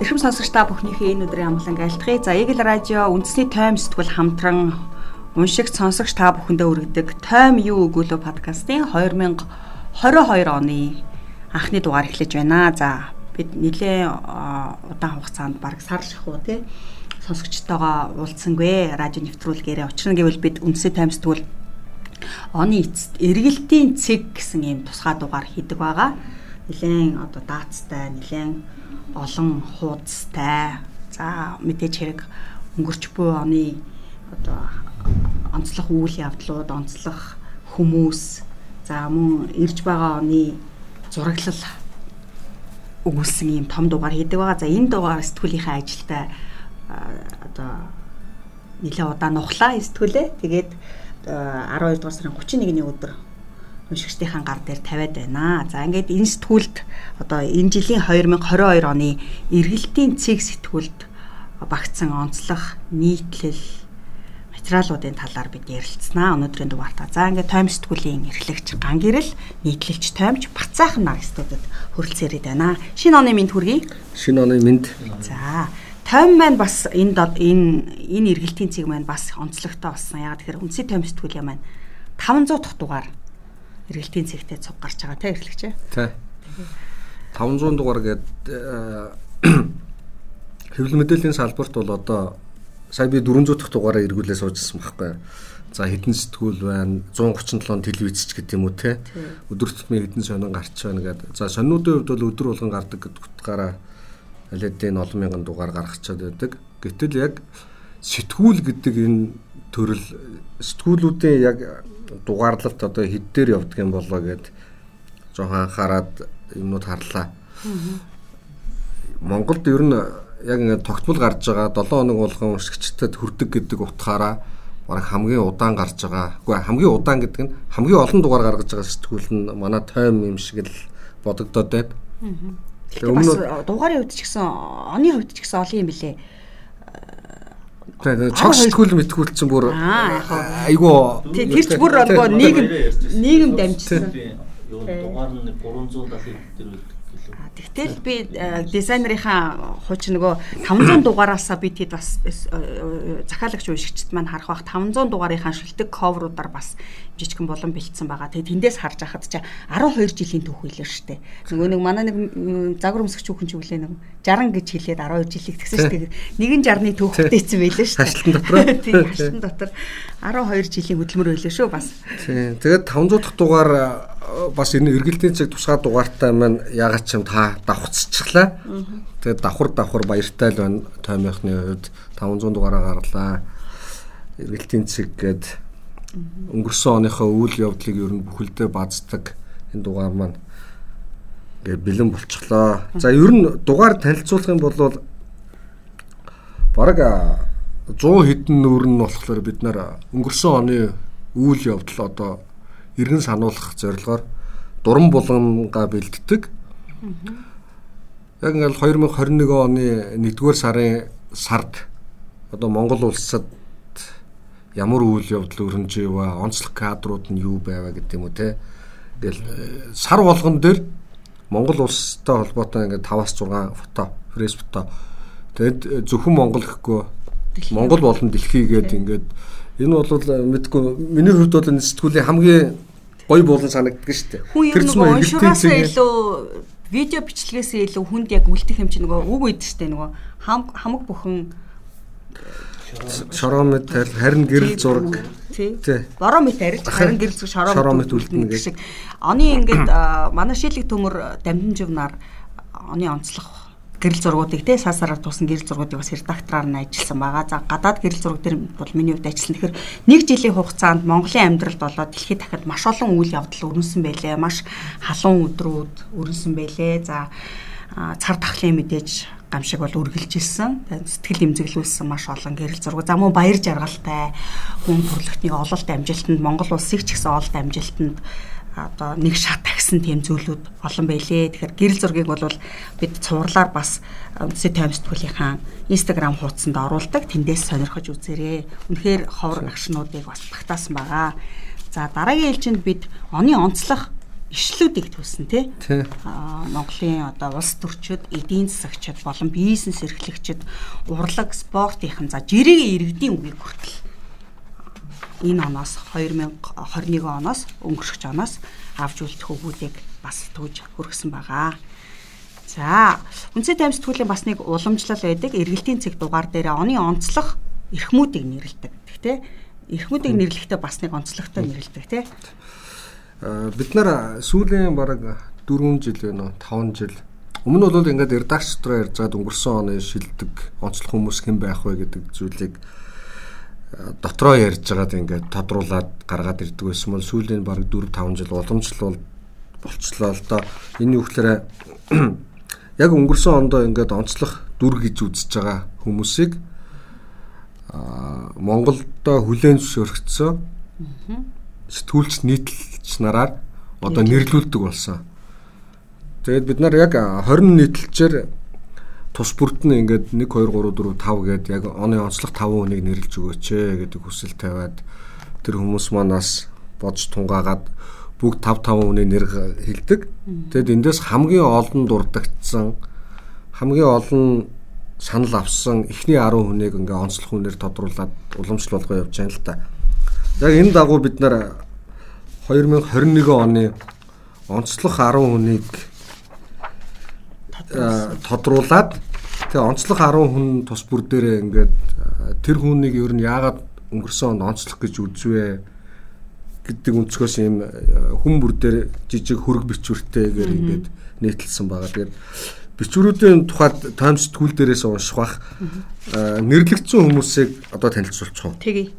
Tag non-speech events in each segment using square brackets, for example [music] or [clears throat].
Эрхэм сонсогч та бүхнийхээ энэ өдрийн амглан айлтгая. За Eagle Radio үндэсний тойм сэтгүүл хамтран уншигч сонсогч та бүхэндээ өргөдөг тойм юу өгүүлөө подкастын 2022 оны анхны дугаар эхлэж байна. За бид нэлээ удаан хугацаанд баг сар шахуу тий сонсогчтойгоо уулзсангүй радио нэвтрүүлгээрээ учрна гэвэл бид үндэсний тойм сэтгүүл оны эцэст эргэлтийн цэг гэсэн ийм тусгай дугаар хийдэг байгаа. Нилээн одоо даацтай, нилээн олон хуудастай. За мэдээж хэрэг өнгөрч буй оны одоо онцлог үйл явдлууд, онцлог хүмүүс за мөн ирж байгаа оны зураглал өгүүлсэн ийм том дугаар хийдэг байгаа. За энэ дугаар сэтгүүлийнхээ ажилдаа одоо нэлээд удаан нухлаа сэтгүүлээ. Тэгээд 12 дугаар сарын 31-ний өдөр уншигчдийн гар дээр тавиад байна. За ингээд энэ сэтгүүлд одоо энэ жилийн 2022 оны эргэлтийн цэг сэтгүүлд багтсан онцлог нийтлэл материалуудын талаар бид ярилцсанаа өнөөдрийн дугаартаа. За ингээд тойм сэтгүүлийн эрхлэгч ган гэрэл нийтлэлч тоймч Бацаахан нар студид хөрөлцөөрэй байна. Шинэ оны мэд хүргэе. Шинэ оны мэд. За тойм маань бас энэ энэ энэ эргэлтийн цэг маань бас онцлогтой болсон. Яг тэгэхээр үндсээ тойм сэтгүүлийн маань 500 дахь дугаар эргэлтийн цэгтэй цуг гарч байгаа те эрхлэгчээ. Тий. 500 дугаар гээд э, [clears throat] хэвлэл мэдээллийн салбарт бол одоо сая би 400 дахь дугаараа эргүүлээ суужсэн байхгүй. За хэдэн сэтгүүл байна 137 телевизч гэдэг юм уу те. Өдөр тутмын хэдэн сонин гарч байна гэдэг. За сонинуудын хувьд бол өдөр болгон гардаг гэдэг утгаараа алидын олон мянган дугаар гаргачаад байдаг. Гэтэл яг сэтгүүл гэдэг энэ төрөл сэтгүүлүүдийн яг дугаарлалт одоо хэд дээр явдаг юм болоо гэд жоохон анхаарад юмнууд харлаа. Монголд ер нь яг ингээд тогтмол гарч байгаа 7 хоног болгон уншигчдад хүрдэг гэдэг утгаараа бараг хамгийн удаан гарч байгаа. Үгүй хамгийн удаан гэдэг нь хамгийн олон дугаар гаргаж байгаа сэтгүүл нь манай тойм юм шиг л бодогдоод байна. Тэгээ өмнө дугаарын хувьд ч гэсэн оны хувьд ч гэсэн олон юм билээ Тэгээ цог сэтгүүл мэтгүүл чинь бүр. Айгуу тэр ч бүр нөгөө нийгэм нийгэм дамжсан. Дугаар нь 370 дээр Тэгтэл би э, дизайнерынхаа хууч нөгөө 500 дугаараасаа би тэд бас э, э, захиалагч уншигчд маань харах бах 500 дугаарынхаа шилдэг коверуудаар бас жижигхэн болон бэлдсэн байгаа. Тэгээд тэндээс харж ахад чаа 12 жилийн түүх хэлээ штэ. Нөгөө нэг манай нэг загвар өмсгч хүүхэн ч үлээ нэг 60 гэж хэлээд 12 жилийг тэгсэн штэ. Нэг нь 60-ны түүхтэйсэн байлээ штэ. Хашлтан [laughs] дотор. Тийм хашлтан дотор 12 жилийн хөдөлмөр байлээ шүү бас. Тийм. Тэгээд 500 дахь дугаар бас энэ эргэлтийн цэг тусгай дугаартай маань ягаад ч юм та давхцчихлаа. Тэгээд давхар давхар баяртай л байна. Тоймынхны хувьд 500 дугаараа гарлаа. Эргэлтийн цэг гээд өнгөрсөн оныхоо үйл явдлыг ер нь бүхэлдээ бааздаг энэ дугаар маань ингээд бэлэн болчихлоо. За ер нь дугаар танилцуулах юм бол бараг 100 хэдэн нүүр нь болохоор бид нар өнгөрсөн оны үйл явдал одоо иргэн сануулгах зорилгоор дуран булганга бэлддэг. Яг ингээл 2021 оны 1-р сарын сард одоо Монгол улсад ямар үйл явдал өрнжээвэ, онцлог кадрууд нь юу байваа гэдэг юм уу те. Ингээл э, сар болгон дээр Монгол улстай холбоотой ингээд 5-аас 6 фото, фрэш фото. Тэгэд э, зөвхөн Монгол гэхгүй Монгол болон дэлхий гээд ингээд энэ бол мэдгүй миний хувьд бол энэ сэтгүүлийн хамгийн гоё буулан санагддаг шүү дээ. Тэр зүгээр уншуурасаа илүү видео бичлэгээс илүү хүнд яг үлдэх юм чинь нөгөө үг үйд шүү дээ нөгөө хамаг бүхэн шороомет харин гэрэл зураг тий. Боромет арилж харин гэрэл зураг шороомет үлдэнэ гэх шиг. Оны ингээд манай шилэг төмөр дамжинживнаар оны онцлог гэрэл зургуудыг те саасараар туусан гэрэл зургуудыг бас редактораар нь ажилласан байгаа. За гадаад гэрэл зураг дээр бол миний хувьд ажилласан. Тэгэхээр нэг жилийн хугацаанд Монголын амьдралд болоод дэлхийд дахиад маш олон үйл явдал өрнөсөн байлээ. Маш халуун өдрүүд өрнөсөн байлээ. За цар тахлын мэдээж гамшиг бол үргэлжилсэн. Сэтгэл имзэглүүлсэн маш олон гэрэл зураг. За мөн баяр жаргалтай хүн төрөлхтний ололт амжилтанд Монгол улсыг ч гэсэн ололт амжилтанд одоо нэг шат тагсан тийм зүйлүүд олон байлээ. Тэгэхээр гэрэл зургийг бол бид цувралаар бас Үндэсний таймс төлийнхаа Instagram хуудсанд оруулдаг. Тэндээс сонирхож үзээрэй. Үнэхээр ховор агшнуудыг бас багтаасан байгаа. За дараагийн ээлжинд бид оны онцлог ишлүүдийг төлсөн тий. Аа Монголын одоо улс төрчид, эдийн засагчид болон бизнес эрхлэгчид урлаг, спортынхан за жирийн иргэдийн үгийг хүртэл энэ оноос 2021 оноос өнгөрөх оноос авч үлдэх өгүүдийг бас төвж хүргэсэн байгаа. За, Үндэсний тайм сэтгүүлийн бас нэг уламжлал байдаг. Эргэлтийн цэг дугаар дээр оны онцлог эрхмүүдийг нэрлэдэг. Тэгтээ эрхмүүдийг нэрлэхдээ бас нэг онцлогтой нэрлэдэг тий. Э, бид нар сүүлийн бараг 4 жил вэ нөө 5 жил өмнө нь бол ингээд редакц дотор ярьж байгаад өнгөрсөн оны шилдэг онцлог хүмүүс хэн байх вэ гэдэг зүйлийг дотроо ярьж байгаад ингээд тодруулаад гаргаад ирдэг байсан бол сүүлийн бараг 4 5 жил уламжлал болцлоо л доо. Энэ юу гэхээр [clears throat] яг өнгөрсөн ондоо ингээд онцлох дүр гэж үзэж байгаа хүмүүсийг а Монголдо хүлээн зөвшөөрөгдсөн сэтгүүлч нийтлэлч нараар одоо нэрлүүлдэг болсон. Тэгээд бид нар яг 20 нийтлэлчээр тус бүрд нь ингээд 1 2 3 4 5 гээд яг оны онцлог 5 хүнийг нэрлж өгөөч гэдэг хүсэл тавиад тэр хүмүүс манаас бодж тунгаагаад бүгд 5 5 хүний нэр хэлдэг. Тэгэд эндээс хамгийн олон дурддагдсан хамгийн олон санал авсан эхний 10 хүнийг ингээ онцлог хүнээр тодруулаад уламжлал болгоо явж байна л та. Яг энэ дагуу бид нар 2021 оны онцлог 10 хүнийг тодруулаад тэгээ онцлог 10 хүн тус бүр дээрээ ингээд тэр хүнийг ер нь яагаад өнгөрсөн онд онцлог гэж үзвэ гэдэг өнцгөөс юм хүн бүр дээр жижиг хөрөг бичвэртэйгээр ингээд нийтлсэн байгаа. Тэгээд бичвэрүүдийн тухайд Times сэтгүүл дээрээс унших бах нэрлэгдсэн хүмүүсийг одоо танилцуулчих уу? Тэгье.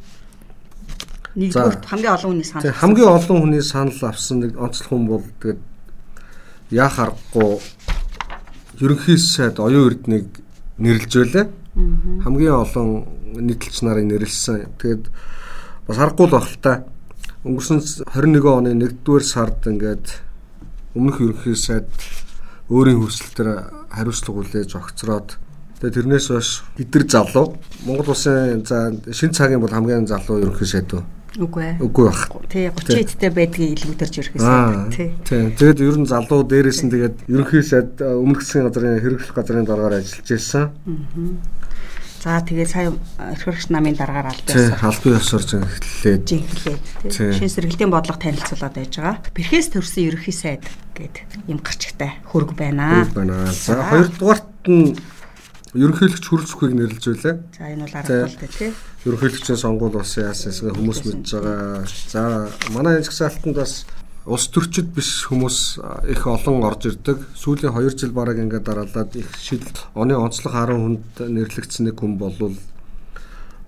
Нэгдүгээр хамгийн олон хүний санал. Хамгийн олон хүний санал авсан нэг онцлог хүн бол тэгээд яах аргагүй ерөнхий сайд оюун эрднийг нэрлж байлаа. Хамгийн олон нийтлэгч нарыг нэрлсэн. Тэгээд бас аргагүй л баг л та. Өнгөрсөн 21 оны 1-р сард ингээд өмнөх ерөнхий сайд өөрийн хүсэлтээр хариуцлага хүлээж огцроод тэгээ тэрнээс хойш эдгэр залуу Монгол улсын за шин цагийн бол хамгийн залуу ерөнхий сайд үү? Үгүй ээ. Үгүй байх. Тий 30 эдтэй байдгийг илүүдэрч ирэхээс тий. Тий. Тэгээд ер нь залуу дээрээс нь тэгээд ерөнхий сайд өмнөх засгийн газрын хэрэглэх газрын дараагаар ажиллаж ирсэн. За тэгээд сая эрхвэрч намын дараагаар албан ёсоор албан ёсоор зинхлээд жинхлээд тий. Шинэ сэргэлтийн бодлого танилцуулаад байж байгаа. Бэрхээс төрсэн ерөнхий сайд гээд юм гарчигтай хөрг байна. Хөрг байна. За хоёрдугаарт нь ерөнхийлөгч хөрөлцөхийг нэрлэж байлаа. За энэ бол арга бол тий. Ерөнхийлөгчийн сонгуул бас яасан хүмүүс мэдж байгаа. За манай энэ жагсаалтанд бас улс төрчид биш хүмүүс их олон орж ирдэг. Сүүлийн 2 жил бараг ингээд дараалаад их шил оны онцлог 10 хүнд нэрлэгдсэн нэг хүн болвол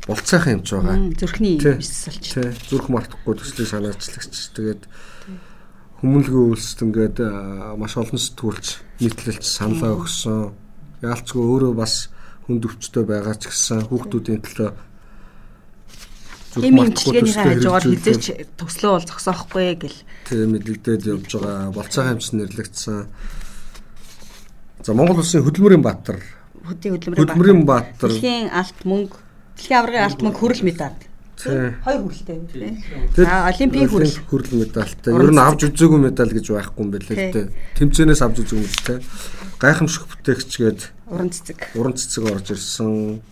болцоохон юмч байгаа. Зүрхний бис. Тий. Зүрх мартахгүй төслийн санаачлагч. Тэгээд хүмүүнлэгийн үйлсэд ингээд маш олон сэтгүүлч нийтлэлч саналаа өгсөн яалцгүй өөрөө бас хүнд өвчтөй байгаа ч гэсэн хүүхдүүдийн төлөө Тийм имчилгээний хажуугаар хизээч төслөө бол зогсоохгүй гэл. Тийм мэдлэгдээд явж байгаа. Болцоо хамт нэрлэгдсэн. За Монгол улсын хөдөлмөрийн баатар. Хөдөлмөрийн баатар. Дэлхийн алт мөнгө, дэлхийн аврагын алт мөнгө хүрэл медаль. Хоёр хүрэлтэй. За олимпийн хүрэл. Хүрэл медальтай. Ер нь авч үзээгүй медаль гэж байхгүй юм байна лээ тэ. Тэмцээнээс авч үзээгүй юм тэ гайхамшиг бүтээгч гээд уран цэцэг. Уран цэцэг орж ирсэн.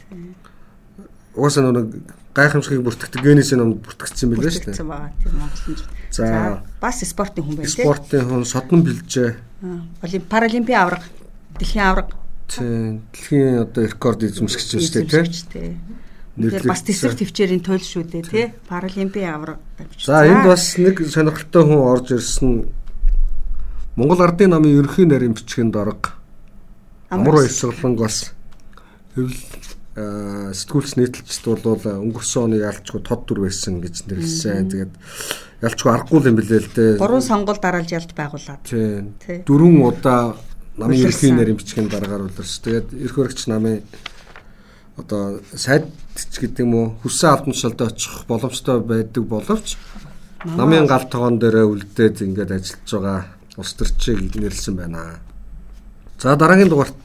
Угаасаа нэг гайхамшигыг бүртгэдэг генесийн номд бүртгэгдсэн байлээ шүү дээ. Бүртгэгдсэн байгаа тийм Монголын. За бас спортын хүн байна тийм. Спортын хүн Содон бэлжээ. Олимп паралимпийн авраг, дэлхийн авраг. Тийм. Дэлхийн одоо рекорд эзэмшигч шүү дээ тийм. Тэгэхээр бас тэсрэг төвчээрийн туйл шүү дээ тий. Паралимпийн авраг. За энд бас нэг сонирхолтой хүн орж ирсэн Монгол Ардын намын ерөнхий нарийн бичгийн дорог Амар баясгаланг бас хэвл сэтгүүлч нийтлэлчд бол өнгөрсөн оны ялчгүй тод дүр байсан гэж нэрлсэн. Тэгээд ялчгүй аргагүй юм билээ л дээ. Гурван сонгуул дараалж ялж байгуулад. Тийм. Дөрвөн удаа намын ерөнхий нарийн бичгийн дараагаар улирч. Тэгээд эрх баригч намын одоо сайдч гэдэг юм уу хүссэн албан тушаалд очих боломжтой байдаг боловч намын гал тогоон дээрээ үлдээд ингээд ажиллаж байгаа улс төрчийг нэрлсэн байна. За дараагийн дугаарт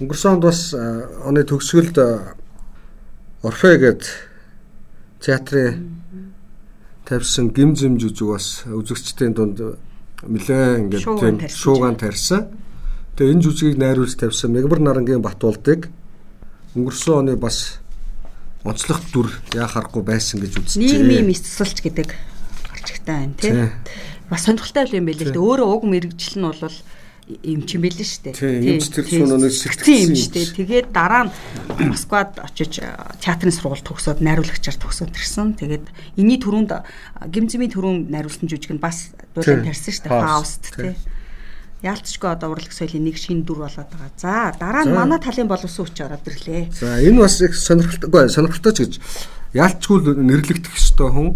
өнгөрсөн онд бас оны төгсгөлд Орфе гээд театрын тавьсан гим зэм жүжиг бас үзэгчдийн дунд нэлээ ингээд тийм шуугаан тарьсан. Тэгээ энэ жүжигийг найруулж тавьсан Мегбар нарангийн Батуулдыг өнгөрсөн оны бас онцлог дүр яа харахгүй байсан гэж үзчихээ. Нийгмийн мэсцэлч гэдэг гарч ихтэй байна тийм. Бас сонирхолтой юм байл л дээ. Өөрөө уг мэрэгжил нь бол юм чи мэлэн штэ. Тийм тэр сүнөөс сэтгцэн юм штэ. Тэгээд дараа нь Москвад очиж театрын сургууль төгсөөд найруулагчаар төгсөөд ирсэн. Тэгээд энэний төрөнд гимзмийн төрөнд найруулсан жүжиг нь бас дуулан тарьсан штэ. Фауст тийм яалтчгүй одоо урлаг соёлын нэг шин дүр болоод байгаа. За дараа нь манай талын боловсон хүч ороод ирлээ. За энэ бас их сонирхолтой сонирхолтой ч гэж яалтчгүй нэрлэгдэх ёстой хүн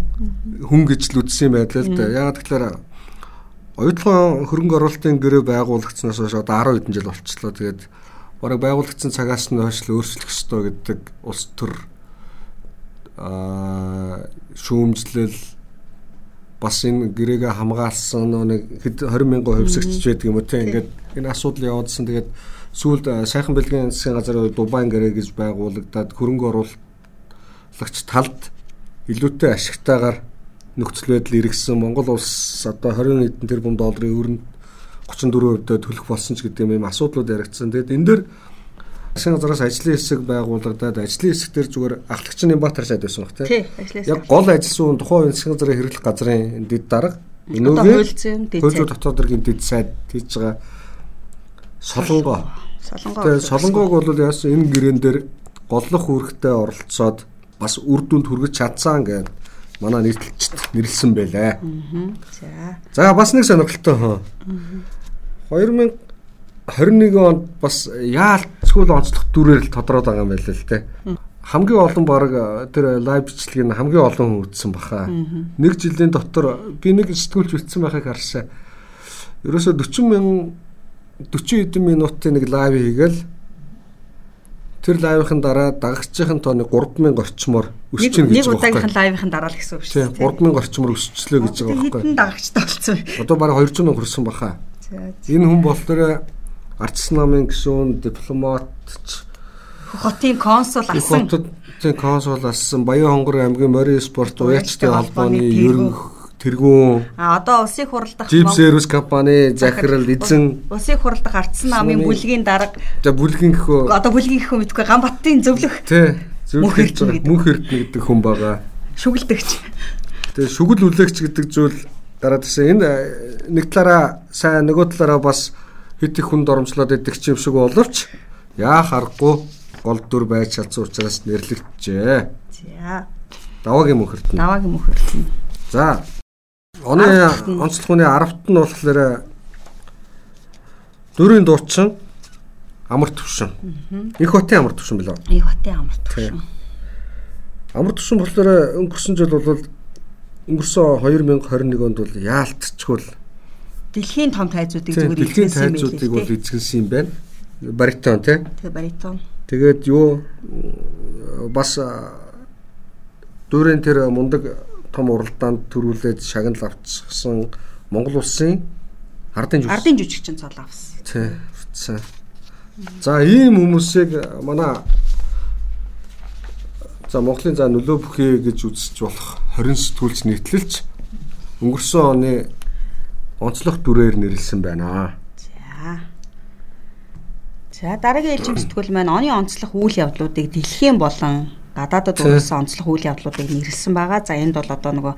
хүн гэж л үзсэн байлаа л да. Ягаад гэвэл оюутлын хөрөнгө оруулалтын гэрээ байгуулагдсанаас хойш одоо 10 хэдэн жил болчихлоо. Тэгээд бараг байгуулагдсан цагаас нь хойш л өөрчлөх ёстой гэдэг улс төр аа шүүмжлэл бас энэ гэрээгээ хамгаалсан нэг 20 мянган хувьсагч байдаг юм уу? Те ингээд энэ асуудал явуулсан тэгээд сүүлд сайхан бэлгийн засгийн газар Дубайн гэрээ гэж байгуулагдаад хөрөнгө оруулагч талд илүүтэй ашигтайгаар нөхцөл байдал иргэсэн Монгол улс одоо 20 хэдэн тэрбум долларын өрөнд 34% төлөх болсон ч гэдэг юм асуудлууд яригдсан. Тэгээд энэ дээр засгийн газраас ажлын хэсэг байгуулагдаад ажлын хэсэг дээр зүгээр ахлагч Нямбатар сайд байсан баг тий. Ажлын хэсэг. Яг гол ажилласан тухайн засгийн газрын хэрэглэх газрын дэд дарга өнөөгийн хөлзөө дотоод дэргийн дэд сайд хийж байгаа солонгоо. Солонгоо. Тэгээ солонгоог бол яасан энэ гэрэн дээр голлох үүрэгтэй оролцоод бас үр дүнд хүргэж чадсан гэдэг манай нийтлэлчд нэрлсэн байлаа. За. За бас нэг сонирхолтой хөө. 2000 21 онд бас яалтчгүй онцлог дүрээр л тодроод байгаа юм байна л те. Хамгийн олон баг тэр лайв бичлэгийг хамгийн олон хүн үзсэн баха. Нэг жилийн дотор би нэг сэтгүүлч үлдсэн байхыг харсан. Ерөөсө 40 мянган 40 хэдэн минутын нэг лайв хийгээл тэр лайвын дараа дагагчийн тооны 3000 орчмоор өсчихнө гэж байна. Нэг удаагийнх нь лайвын дараа л гэсэн үг шүү дээ. 3000 орчмоор өсчлөө гэж байгаа байхгүй. Хэдэн дагагчтай болсон вэ? Одоо бараг 200 мянга хүрсэн баха. Энэ хүн болохоор Арчс намын гишүүн дипломатч хотын консул асан. Хотын консул асан Баян хонгор аймгийн морин спорт уяачтай холбооны ерөнх тэргүүн. А одоо улсын хурлдах Jeep Service компани захирал эзэн улсын хурлдах Ардсан намын бүлгийн дарга. За бүлгийн гэхөө одоо бүлгийн гэхөө мэдгүй Ганбаттын зөвлөх. Тий. Зөвлөх мөнх эрдэнэ гэдэг хүн байгаа. Шүгэлдэгч. Тэгээ шүгэл үлээгч гэдэг зүйл дараа тийш энэ нэг талаараа сайн нөгөө талаараа бас хэд их хүнд оромжлоод идэх юм шиг боловч яа харахгүй гол дүр байж чадсан учраас нэрлэгдэжээ. За. Даваагийн мөнхөртөн. Даваагийн мөнхөртөн. За. Оны онцлогны 10-т нь болохоор дөрвийн дуучин амар төвшин. Их хотын амар төвшин билээ. Их хотын амар төвшин. Амар төвшин болохоор өнгөрсөн жил бол өнгөрсөн 2021 онд бол яалтчгүй дэлхийн том тайзуудыг зүгээр дэлхийн тайзуудыг бол эзгэлсэн юм байна. Баритон тий. Тэгээ баритон. Тэгээд юу бас дүүрэн тэр мундаг том уралдаанд төрүүлээд шагнал авчихсан Монгол улсын ардын жүжигч ардын жүжигчин цол авсан. Тий. За ийм хүмүүсийг манай за Монголын за нөлөө бүхий гэж үзэж болох 20 сэтгүүлч нийтлэлч өнгөрсөн оны онцлог дүрээр нэрлсэн байна. За. За дараагийн ээлжийн сэтгүүл маань оны онцлог үйл явдлуудыг дэлхийн болон гадаадд урсан онцлог үйл явдлуудыг нэрлсэн байгаа. За энд бол одоо нөгөө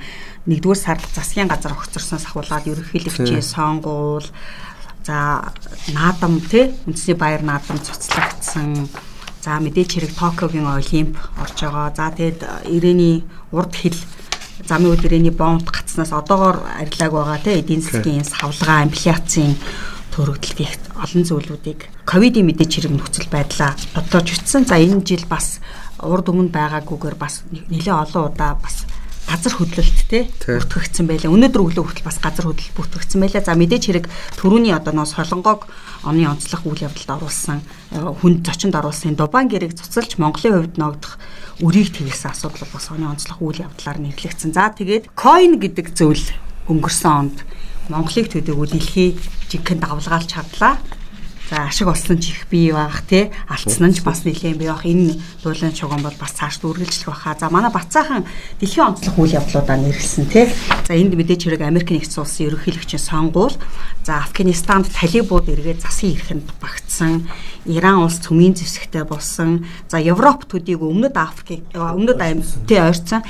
нэгдүгээр сард засгийн газар огцорсноос ахуулаад ерөнхийлөгчийн сонгуул за наадам тий үндэсний баяр наадам цуцлагдсан. За мэдээч хэрэг Токиогийн олимп орж байгаа. За тэгэд ирээний урд хил замын өдрөөний бомб гацснаас одоогоор арилааг байгаа те эдийн засгийн савлгаа инфляцийн төрөгдөлт их олон зүйлүүдийг ковидын мэдээч хэрэг нөхцөл байдлаа бодож үтсэн. За энэ жил бас урд өмнө байгаагүйгээр бас нэлээд олон удаа бас газар хөдлөлттэй бүртгэгдсэн байлаа. Өнөөдөр өглөө хүртэл бас газар хөдлөлт бүртгэгдсэн байлаа. За мэдээч хэрэг төрөний одоо нөө солонгог оны онцлог үйл явдалд оруулсан э, хүнд зочинд оруулсан Дубайн гэрэг цуцалж Монголын хувьд ногдох үрийг тэвэлсэн асуудал бас оны онцлог үйл явдлаар нэрлэгдсэн. За тэгээд coin гэдэг зөвл өнгөрсөн онд Монголыг төдөөгөө дэлхий жинхэнэ давлгаалж чадлаа. За ашиг олсон ч их бий байх тий. Алдсан нь ч бас нэлээд бий байх. Энэ дуулын чуган бол бас цааш үргэлжлэх баха. За манай Бацаахан дэлхийн онцлог үйл явдлуудаа нэрлсэн тий. За энд мэдээж хэрэг Америк нэгдсэн улсын ерөнхийлөгчийн сонгуул. За Афганистанд талибууд эргээд засгийн эрхэнд багтсан. Иран улс цөмийн зэвсэгтэй болсон. За Европ төдийг өмнөд Африкийг өмнөд Америк тий ойрцсон.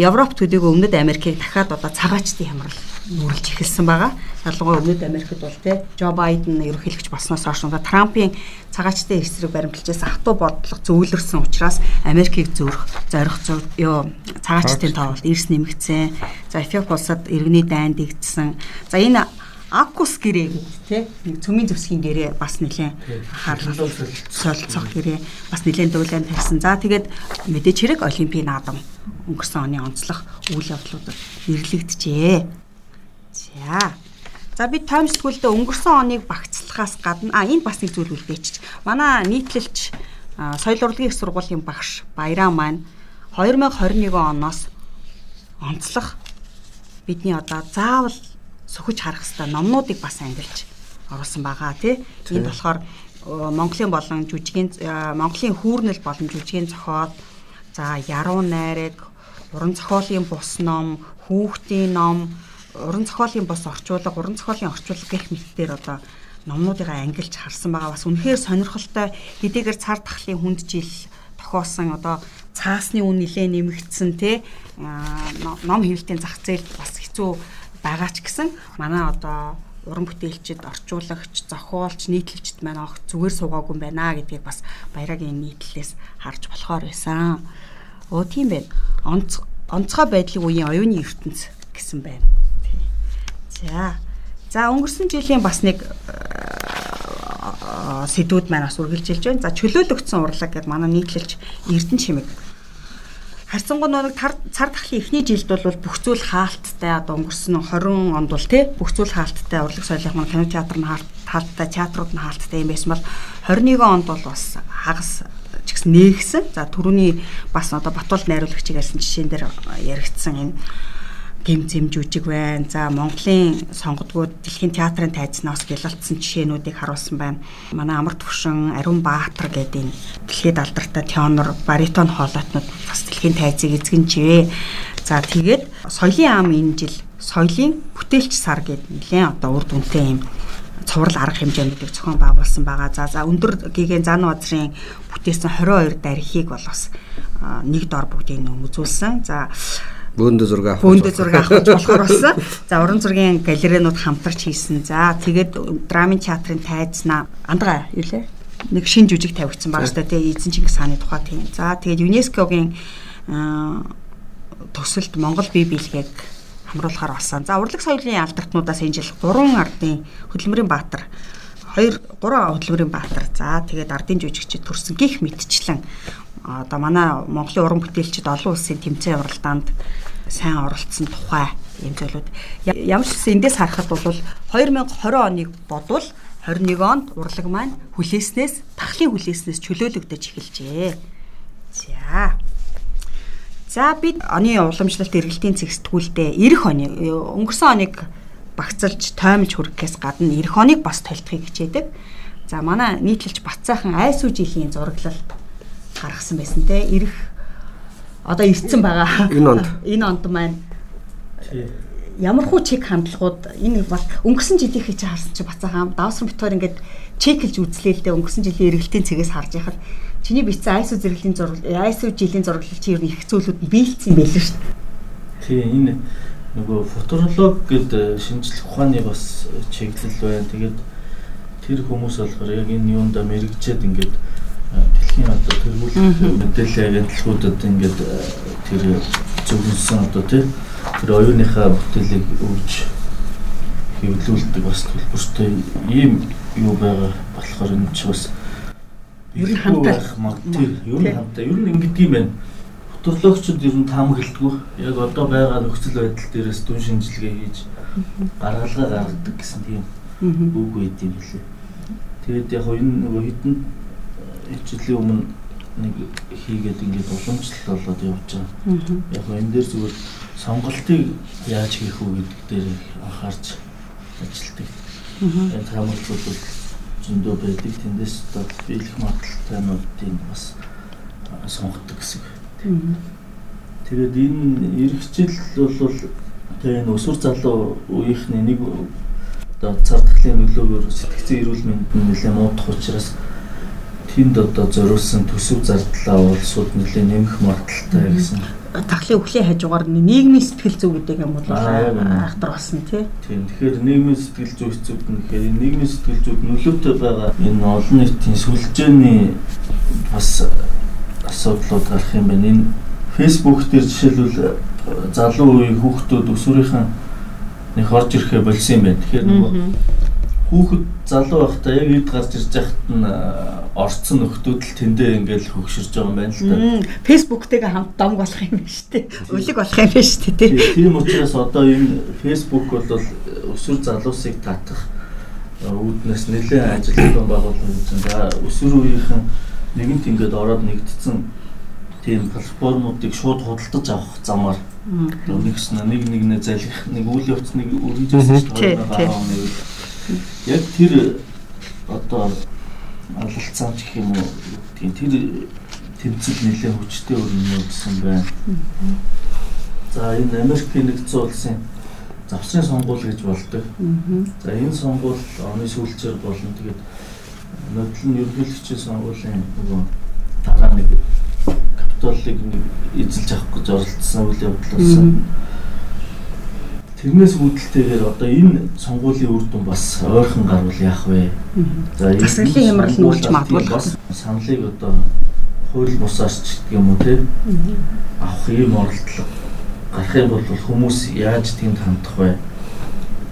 Европ төдийг өмнөд Америкийг дахиад одоо цагаачтын хямрал нүрэлж эхэлсэн байгаа. Ялангуяа Өмнөд Америкт бол те Жо Байден ерөнхийлөгч болсноос хойш удаа Трампын цагаачтай эсрэг баримталжээс автуу бодлого зөвлөрсөн учраас Америкийг зөрөх, зорих ёо цагаачтын тоолд эрс нэмэгдсэн. За Эфиоп улсад иргэний дайн дэгдсэн. За энэ Акус гэрээ гэдэг тий нэг цөмийн зөсгийн гэрээ бас нэлээд хаалга солилцох гэрээ бас нэлээд дуулаан тавьсан. За тэгээд мэдээч хэрэг олимпийн наадам өнгөрсөн оны онцлог үйл явдлуудад нэрлэгдэжээ. За. За би тайм сэтгүүлдээ өнгөрсөн оныг багцлахаас гадна а энд бас нэг зүйл үлдээчих. Манай нийтлэлч соёл урлагийн их сургуулийн багш Баяраа маань 2021 оноос онцлох бидний одоо заавал сөхөж харах хэвээр номнуудыг бас ангилж оруулсан байгаа тий. Энд болохоор Монголын болон жүжигийн Монголын хүүрнэл болон жүжигийн зохиол за яруу найраг, уран зохиолын бус ном, хүүхдийн ном уран зохиолын бос орчуулга, уран зохиолын орчуулга гэх мэтээр одоо номнуудыг ангилж харсан байгаа. Бас үнэхээр сонирхолтой хэдийгээр цар тахлын хүнд жил тохиосон одоо цаасны үн нилээ нэмэгдсэн те ном хэвлэлтийн зах зээл бас хэцүү байгаа ч гэсэн манай одоо уран бүтээлчд, орчуулагч, зохиолч, нийтлэгчд маань авах зүгээр суугаагүй юм байна гэдгийг бас баярагийн нийтлэлээс харж болохоор байсан. Өө тийм байна. Онц онцгой байдлын үеийн оюуны ертөнц гэсэн байна. За. За өнгөрсөн жилийн бас нэг сэдвүүд маань бас үргэлжилж байна. За чөлөөлөгдсөн урлаг гэдэг манай нийтлэлч Эрдэнэ чимэг Харцангуй нэг цар тахлын эхний жилд бол бүх зүйл хаалттай одоо өнгөрсөн 20 онд бол тий бүх зүйл хаалттай урлаг соёлын маань кино театр нь хаалттай театрууд нь хаалттай юм байсан бол 21 онд бол бас хагас ч гэсэн нээгсэн. За түрүүний бас одоо Батуул найруулагчийг ярьсан жишээн дээр яригдсан энэ гим зэм жүжиг байна. За Монголын сонгодгууд дэлхийн театрын тайзнаас гялалтсан жишээнүүдийг харуулсан байна. Манай Амар төвшин, Ариун Баатар гэдэг энэ дэлхийд алдартай тенор, баритон хоолойтнууд бас дэлхийн тайзыг эзэгэнжээ. За тэгээд соёлын ам энэ жил соёлын бүтээлч сар гэдэг нэлээд одоо урд үнэтэй юм цуврал арга хэмжээнүүдийг зохион байгуулсан байгаа. За за өндөр гигийн зан базрын бүтээсэн 22 дарихыг бол бас нэг дор бүгдийг нөмөзүүлсэн. За Бөөндө зураг авах. Бөөндө зураг авах болохоор болсон. За уран зургийн галерейнууд хамтарч хийсэн. За тэгээд драмын театрын тайзнаа андгаа юу лээ? Нэг шин жүжиг тавигдсан байгаа шүү дээ. Эзэн Чингис хааны тухай тийм. За тэгээд ЮНЕСКОгийн төсөлд Монгол бие биелгээг хамруулахаар болсон. За урлаг соёлын алдартнуудаас энэ жил 3 ардын хөдөлмөрийн баатар 2 3 хөдөлмөрийн баатар. За тэгээд ардын жүжигчид төрсөн гих мэтчлэн одоо манай Монголын уран бүтээлчид олон улсын тэмцээн уралдаанд сайн оролцсон тухай юм зүйлүүд ямар ч гэсэн эндээс харахад бол 2020 оныг бодвол 21 онд урлаг маань хүлээснээс тахлын хүлээснээс чөлөөлөгдөж эхэлжээ. За. За бид оны уламжлалт эргэлтийн цэгсэтгүүлдээ эх оны өнгөрсөн оныг багцалж тоймж хүрэхээс гадна эх оныг бас толтохыг хичээдэг. За манай нийтлэлч Батцаахан айсуу жилийн зураглал гаргасан байсан те ирэх одоо ирцэн байгаа. Энэ онд. [laughs] Энэ онд маань ямар хуу чек хандлагууд энэ бас өнгөрсөн жилийнхээ чи харсан чи бацаахан давсран битгаар ингээд чеклж үзлээ л дээ өнгөрсөн жилийн эргэлтийн цэгээс харж яхад чиний бичсэн ISO зэрэглэлийн зураг ISO жилийн зураглал чи ер нь их зүйлүүд нь биелсэн байлээ шүү дээ. Тий энэ нөгөө футуролог гэдэг шинжлэх ухааны бас чиглэл байна. Тэгээд тэр хүмүүс болохоор яг энэ юунд мэрэгчээд ингээд дэлхийн одоо тэргүүл мэдээлэл агентлагуудад ингээд э, тэр зөвлөсөн одоо тий тэр оюуныхаа бүтээлийг өгж хэвлүүлдэг бас төлбөртэй ийм юу байгаа болохоор энэ ч бас ер нь хамтаа тий ер нь хамтаа ер нь ингэдэг юм байна. Фотологчид ер нь таам хэлдэг. Яг одоо байгаа нөхцөл байдал дээрээс дүн шинжилгээ хийж гаргалгаа гаргадаг гэсэн тийм үг байд юм билээ. Тэгээд яг энэ нөгөө хитэн жилийн өмнө нэг хийгээд ингээд уламжлалт болоод явж байгаа. Яг нь энэ дээр зүгээр сонголтыг яаж хийх үү гэдэг дээр анхаарч ажилладаг. Энэ хамгаалалт бол зөндөө байдаг. Тэндээс одоо биелэх магадaltaйнуудын бас сонгодог гэсэн. Тэгээд энэ эх жил бол тэгээ энэ өсвөр залуу үеийнхний нэг одоо цар тахлын нөлөөгөөр сэтгцэн эрүүл мэнд нь нэлээд муудах учраас тэнд одоо зориулсан төсөв зардлаа улсууд нэлээд нэмэх магадaltaй гэсэн. Тахлын өхлийн хажуугаар нийгмийн сэтгэл зүй гэдэг юм бол айхтар болсон тий. Тийм. Тэгэхээр нийгмийн сэтгэл зүй хэцүүд нь тэгэхээр нийгмийн сэтгэл зүйд нөлөөтэй байгаа энэ олон нийтийн сүлжээний бас асуудлууд гарах юм байна. Энэ фейсбુક дээр жишээлбэл залуу үеийн хүүхдүүд өсвөрийнхэн нэг орж ирэхэ болсон юм байна. Тэгэхээр нөгөө хүүхэд залуу байхдаа яг эд гарч ирж байхад нь орцсон нөхдүүд л тэндээ ингээл хөгшөрж байгаа юм байна л да. Фэйсбүүктэйгээ хамт домг болох юм байна шүү дээ. Үлэг болох юм байна шүү дээ. Тийм учраас одоо энэ фэйсбүүк бол өсвөр залуусыг татах үүднээс нэлээд ажилтсан байгууллагын үзэн. За өсвөр үеийнхэн нэгэнт ингээд ороод нэгдсэн тийм платформуудыг шууд худалдаж авах замаар нэгс нэг нэгнээ залхих нэг үйл явц нэг өрнжөөс шүү дээ. Яг тэр одоо алалцсан ч гэх юм уу тийм тэр тэмцэл нэлээд хүчтэй өрнө гэсэн байна. За энэ Америкийн нэгдсэн улсын завсрын сонгуул гэж болдог. За энэ сонгуул оны сүүлчээр болно. Тэгээд нөтөл нь ерөнхийлөгчийн сонгуулийн нөгөө дараа нэг капитолыг эзэлж авах гэж оролдсон үйл явдал болсон. Тэрнээс үүдэлтэйгээр одоо энэ сонгуулийн үр дүн бас ойрхон гарвал яах вэ? За энэ хямрал нь үлж магадгүй. бас саналыг одоо хууль бусаарч гэдэг юм уу те? Авах юм оролдлого. Гарах юм бол хүмүүс яаж тэнд хандах вэ?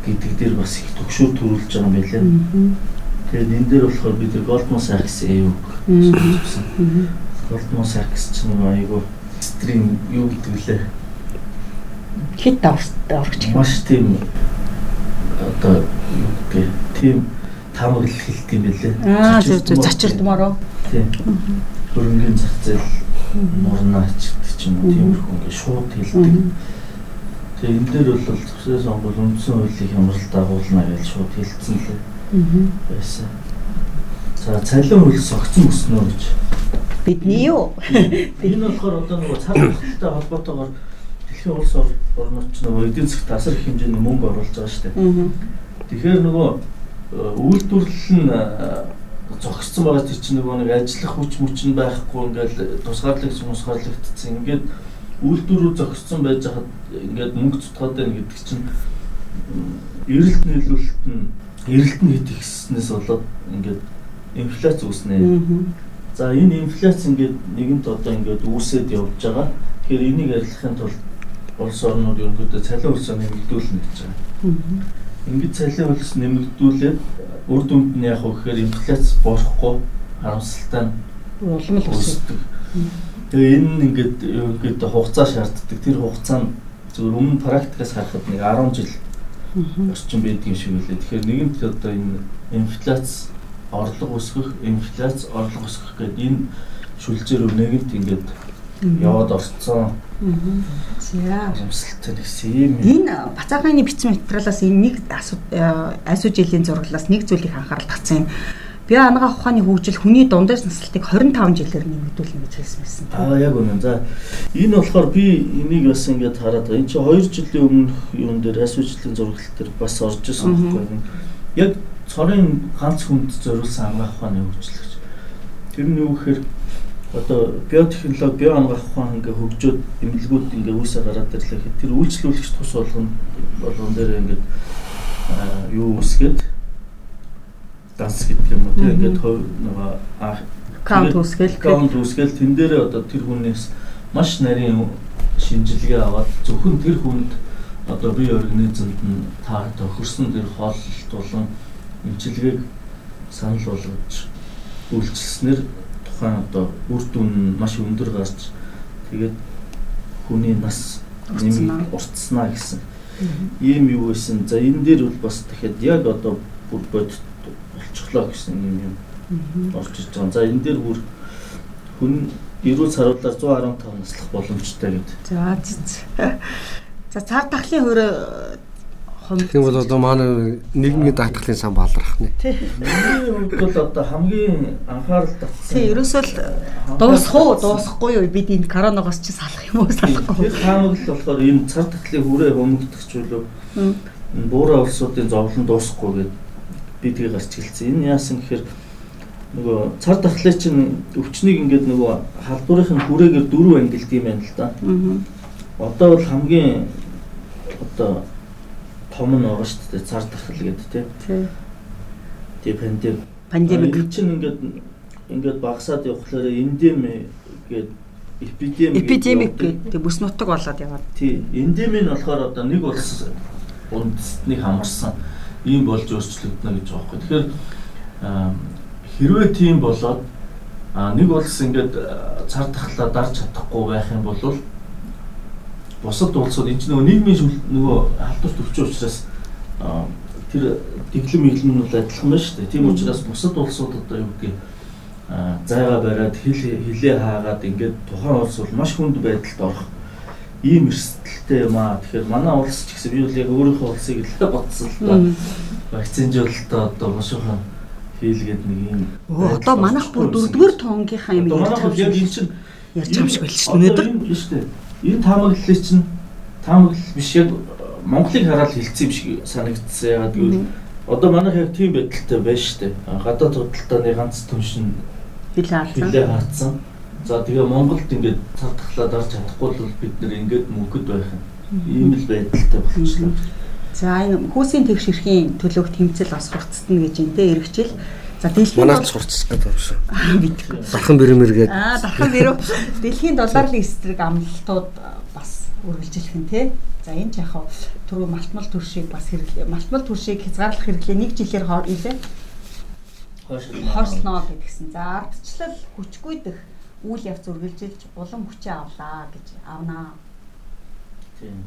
гэдэг дээр бас их төгшөөр төрүүлж байгаа юм байлээ. Тэгээд энэ дээр болохоор бид Goldman Sachs AU гэсэн. Goldman Sachs ч нэг айгу стрим юу гэдэг лээ хэд даврагч юм. Маш тийм одоо юу гэх тийм таамаглал хэлт юм бэлээ. Аа зөв зөв зочирдмороо. Тийм. Хөрөнгөний зах зээл нурнаач гэдэг ч юм уу тиймэрхүү ингээд шууд хэлдэг. Тэгээ энэ дээр бол зөвсөө сонгол үндсэн хуулийг хямрал дагуулна гэж шууд хэлсэн лээ. Аа. Байсан. За цалин хөл согцсон өснө гэж. Бидний юу? Энэ болохоор одоо нөгөө цаг хугацаатай холбоотойгоор дэлхийн улс орнууд ч нөгөө эдийн засгт асар их хэмжээний мөнгө оруулж байгаа шүү дээ. Тэгэхээр нөгөө э, үйлдвэрлэл нь э, зогссон байгаа тэр чинь нөгөө нэг ажиллах хүч мүч нь байхгүй ингээл тусгаарлагдсан тусгаарлагдсан ингээд үйлдвэрүүд зогссон байж хаад ингээд мөнгө цутгаад байна гэдэг чинь эрэлт нийлүүлэлт нь эрэлт нь хэд ихснээс болоод ингээд инфляц үүснэ. За энэ инфляц ингээд нэгэнт одоо ингээд үүсээд явж байгаа. Тэгэхээр энийг арилгахын тулд улс орнууд ерөнхийдөө цалин хөлсөө нэмэгдүүлнэ гэж байгаа. Ингээд цалин хөлс нэмэгдүүлээд үр дүнд нь яг гэхээр инфляц борохгүй харамсалтай нь улам л өсдөг. Тэгээ энэ нь ингээд ерөнхийдөө хугацаа шаарддаг. Тэр хугацаа нь зөвхөн өмнө практикаас харахад нэг 10 жил орчим байдаг юм шиг үлээ. Тэгэхээр нэгэнт одоо энэ инфляц орлого өсгөх, инфляц орлого өсгөх гэдэг энэ шүлжээр нэгэнт ингээд яваад орцсон. За. Амсалтай нэгсэн юм. Энэ бацаагааны бичсэн материалаас энэ нэг асуу жилийн зураглаас нэг зүйлийг анхаарал татсан юм. Би анагаа ухааны хөгжил хүний дундаас наслалтыг 25 жилээр нэмэгдүүлнэ гэж хэлсэн байсан. Аа яг үнэн. За энэ болохоор би энийг бас ингээд хараад байгаа. Энд чинь 2 жилийн өмнөх юун дээр асуу жилийн зураглал дээр бас орж исэн байхгүй юу? Яг цорын ганц хүнд зориулсан анагаа ухааны хөгжлөгч. Тэр нь юу гэхээр одоо биотехнологи, био ангаах ухаан ингээ хөгжөөд эмнэлгүүд ингээ үүсээ гараад ирлээ. Гэхэд тэр үйлчлүүлэгч тус болгоно болгон дээр ингээ юу үсгээд данс гэдэг юм уу? Тийм ингээ нөгөө аккаунт үсгээл аккаунт үсгээл тэн дээр одоо тэр хүнээс маш нарийн шинжилгээ аваад зөвхөн тэр хүнд одоо бие организмд нь та тохирсон тэр хооллолт болон эмчилгээг санал болгож үйлчилснээр тухайн одоо үр дүн маш өндөр гарч тэгээд хүний нас нэмэг уртснаа гэсэн ийм юу байсан. За энэ дээр бол бас дахиад яг одоо бүр бодит болчихлоо гэсэн юм юм орж иж байгаа. За энэ дээр бүр хүн эрүүл саруулаар 115 наслах боломжтой гэдэг. За [laughs] за цаар тахлын хөрөө Тийм бол одоо манай нийгмийн даатгалын сан балрах нэ. Хувьд бол одоо хамгийн анхаарал татсан. Тийм ерөөсөө л дуусах уу дуусахгүй юу бид энэ коронавигоос чи салах юм уу салахгүй. Тэр хаамаг л болохоор энэ цар тахлын хүрээ хөмөгдөгч үлээ. Буураа улсуудын зовлон дуусахгүй гэд бидгийг гарч хэлсэн. Энэ яасан гэхээр нөгөө цар тахлын чинь өвчнийг ингээд нөгөө халдварын хүрээгээр дөрөв ангилд юм байна л да. Одоо бол хамгийн одоо том нь байгаа шүү дээ цар тахал гэдэг. Тий. пандемик. Пандемик. Энэ чинь ингээд ингээд багасаад явхлаараа эндем гэдэг эпидеми эпидемик гэдэг бүс нутаг болоод яваад. Тий. Эндеми нь болохоор одоо нэг улс үндэстнийг хамарсан ийм болж өөрчлөгдөнө гэж байгаа байхгүй. Тэгэхээр хэрвээ тийм болоод нэг улс ингээд цар тахлаа дарж чадахгүй байх юм бол бусад улсууд энэ нөгөө нийгмийн нөгөө халдварт өвчин учраас тэр дэглэм мэглэм нь бол адилхан байна шүү дээ. Тийм учраас бусад улсууд одоо юу гэдгийг зайгаа бариад хил хилээ хаагаад ингээд тухайн улс бол маш хүнд байдалд орох ийм эрсдэлтэй юм аа. Тэгэхээр манай улс ч гэсэн би бол яг өөрийнхөө улсыг л бодсон л доо. Вакцинжуулалтаа одоо бошоохон хийлгээд нэг юм. Одоо манайх бүр дөрөвдүгээр тоонгийнхаа юм ярьж байгаа шиг байл шүү дээ. Өнөөдөр шүү дээ энэ таамаглалыг чинь таамаглал биш яг Монголыг хараад хэлсэн юм шиг санагдсан. Ягаад гэвэл одоо манайх яг тийм байдалтай байна шүү дээ. Гадаад худалдааны ганц түншин хилээ хаацсан. Хилээ хаацсан. За тэгээ Монголд ингээд цар тахлаад орж чадахгүй бол бид нэр ингээд мөнгөд байх юм. Ийм л байдалтай болчихлоо. За энэ хүүсийн тэгш эрхийн төлөөх тэмцэл бас хурцтана гэж энэ эргэжил. За дэлхийн манайд сурцсах гэдэг юм шиг. Мэдгүй. Дархан бэрэмэр гээд. Аа дархан бэрүү. Дэлхийн долларын эсрэг амлалтууд бас үргэлжилэх нь тий. За энэ ч яг түрүү малтмал төршийг бас хэрэглээ. Малтмал төршийг хязгаарлах хэрэглээ нэг жилээр илээ. Хойшлноо гэдгсэн. За ардчлал хүчгүй дэх үйл явц үргэлжилж улам хүчээ авлаа гэж авнаа. Тийм.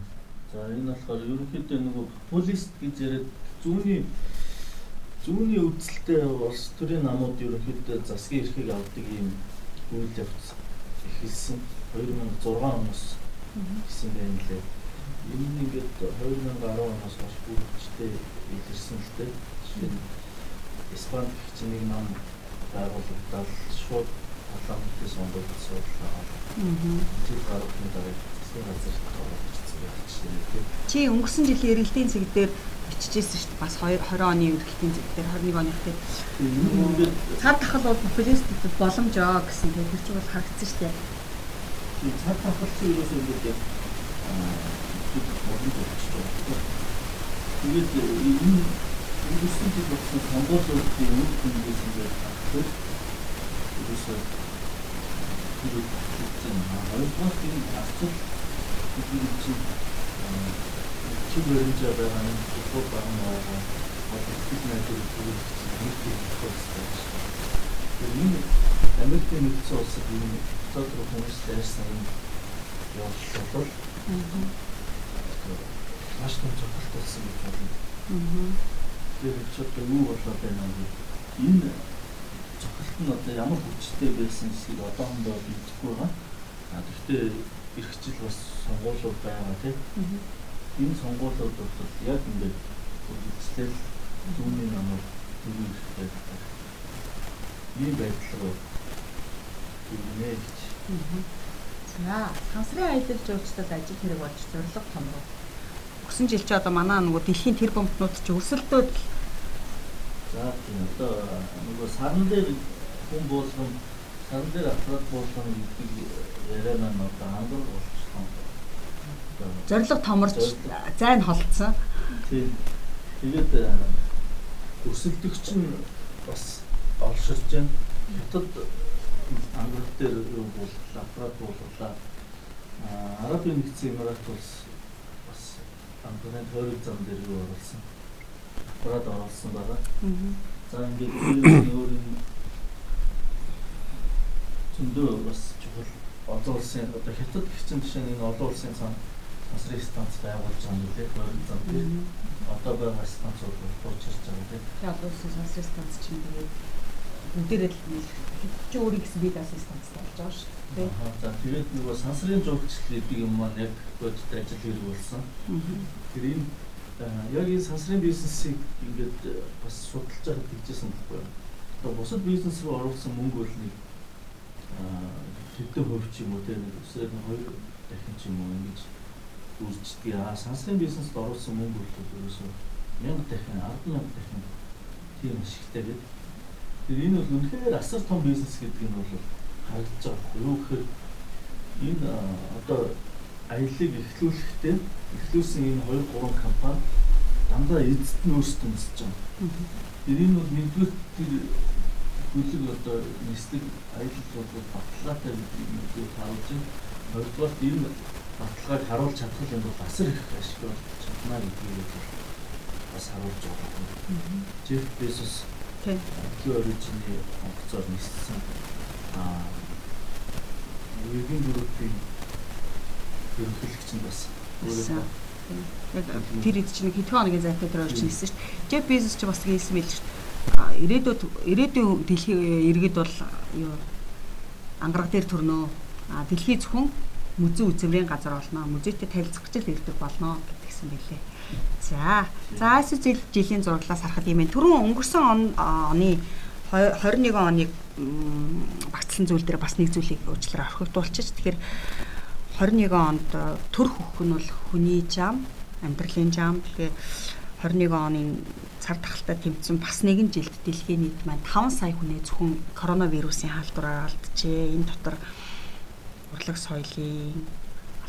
За энэ болохоор ерөнхийдөө нөгөө популист гэж яриад зүүнний зүүнний үзэлтэй улс төрийн намууд ерөнхийдөө засгийн эрхийг авдаг юм үйл явц эхэлсэн 2006 оноос гэсэн байна лээ. Энэ нь ингээд 2010 оноос хойш бүрдчтэй илэрсэн л дээ. Жишээ нь Испани гэх чинь нэг нам байгуулагдаад шууд парламентын сонгуульд суудлаа. Аа. Тэр гаргахын дараа засгийн газар байх чинь. Чи өнгөрсөн жилийн эргэлтийн цэг дээр бичижсэн шүү дээ. Бас 20 оны үргэлтийн зэг дээр 21 оных дээр цаад тахал бол популистик боломжоо гэсэн тийм тэр чинь бол харагдсан шүү дээ. Тийм цаад тахал чинь юу гэсэн үг юм бэ? Тэгээд энэ өнгөрсөн жил болсон сонгуулиудын үр дүнгээс ингээд харахад ерөөсөө тэр үгтэй хоёрдугаар энэ асуулт бидний чинь чиг баримжаа байгаа нь зөвхөн баган байгаа бодит найдвар бүрэлдэхүүн нэг тохиолдсон. Энэ Америкийн нэгдсэн улсад энэ цогц хүмүүс дайрсан юм явуулал бол маш том цогцолт болсон гэж байна. Тэр ч одоо юу болоод байна вэ? Энэ цогцолт нь одоо ямар хүчтэй байсан гэдгийг одоохондоо мэдэхгүй байгаа. А гэхдээ эрхчил бас сонгуулиуд байгаа тийм энэ сонгуулиуд бол яг ингээд үргэлжлэл зүүнний дөрөв байдаг. Ийм байдал руу ирнэ гэж. За, сансрын аялал жуулчдад ажил хэрэг болж зорилго томроо. Өгсөн жил чи одоо манай нөгөө дэлхийн тэр бомбнууд чи өрсөлдөөд За тийм одоо нөгөө сарн дээр хүн буулган сарн дээр аппарат буулган гэдэг яриа маань одоо ангар болчихсон зориг томорч зайн холдсон. Тийм. Тэгээд өсөлтөгч нь бас олширч байна. Хятад ангал дээр юу боллоо, аппарат боллоо. Арабын нэгдсэн Эмират улс бас ангарын тойрог зам дээр юу оруулсан. Аппарат оруулсан байгаа. За ингээд өөр зөндөө бас чухал олон улсын одоо хятад гэх чинь жишээ нь энэ олон улсын цаана насрын станц байгуулж байгаа юм лээ. Хойрон зам одоо байгаа станцууд дуучирч байгаа тийм. Яг улсын насрын станц чинь тэгээд бүгдээрээ л чи өөрийн гэсэн бие даасан станцтай болж байгаа шүү дээ. За тэгээд нөгөө сансрын жуулчлал гэдэг юм маань яг бодит ажил хэрэг болсон. Тэр энэ яг энэ сансрын бизнесийг ингээд бас судалж байхад хэлжсэн байхгүй юу? Одоо бусад бизнес руу оруулсан мөнгө бол нэг хэдэн хувь ч юм уу те нэг өсөр нь хоёр дахин ч юм уу ингэж үрждэг. Аа сансрын бизнест оруулсан мөнгө бол ерөөсөө 1000 дахин 100000 дахин тийм ашигтай гэдэг. Тэр энэ бол үнэхээр асар том бизнес гэдэг нь бол харагдаж байгаа байхгүй юу гэхээр энэ одоо аяллыг эхлүүлэхдээ эхлүүлсэн энэ 2 3 компани дандаа эзэд нь өөрсдөө нисэж байгаа. Тэр энэ бол нэгдүгээр тэр хөлөг одоо нислэг аялал бол баталгаатай гэдгийг мэдээ таруулж байна. Хоёрдугаар энэ баталгааг харуулж чадах юм бол асар их ашиг болж чадна гэдгийг бас харуулж байгаа. Jeff Bezos Тийм. Origin-ы онгоцоор ниссэн. Аа Үеийн группийн ерөнхийлөгч нь бас өөрөө Яг тэр хэд чинь хэдхэн хоногийн зайтай тэр орж ниссэн шүү дээ. Jeff Bezos ч бас хэлсэн байл шүү дээ. Ирээдүйд ирээдүйн дэлхийн иргэд бол юу ангараг дээр төрнөө. А дэлхий зөвхөн музей үзмрийн газар болно. Музейтэй танилцах гэж л ирдэг болно гэдгийгсэн байлээ. За. За эсвэл жилийн зураглаас харахад юм ээ. Түрүүн өнгөрсөн оны 21 оныг багцлан зүйл дээр бас нэг зүйлийг уучлаарай орхигдуулчих. Тэгэхээр 21 онд төр хөх нь бол хүний зам, амьдралын зам. Тэгээ 21 оны цар тахалтай тэмцсэн бас нэгэн жилд дэлхийн нийт маань 5 сая хүний зөвхөн коронавирусын халдвараар алджээ. Энэ дотор урлаг соёлын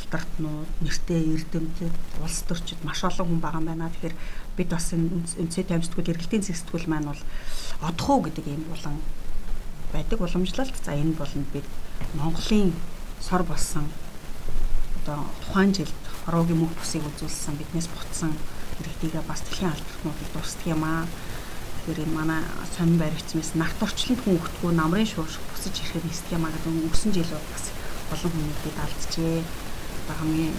алтартнууд, нэртэй эрдэмтэд, улс төрчид маш олон хүн байгаа юм байна. Тэгэхээр бид бас энэ үндэсний таймсдгүүл эргэлтийн зэгсдгүүл маань бол одох уу гэдэг юм болон байдаг уламжлалт. За энэ болонд бид Монголын сор болсон одоо тухайн жилд хороогийн мөх бусыг үзүүлсэн биднээс буцсан иргэдийгээ бас дэлхийн алдартнуудыг дуусдаг юм аа. Тэгэхээр энэ манай сонин баригчмаас нагт орчлонд хүн өгтгөө намрын шуурш бусаж ирэхэд нисдэг юм аа гэдэг өнгөрсөн жил бас олон хүмүүс бид алдчихээ одоо хамгийн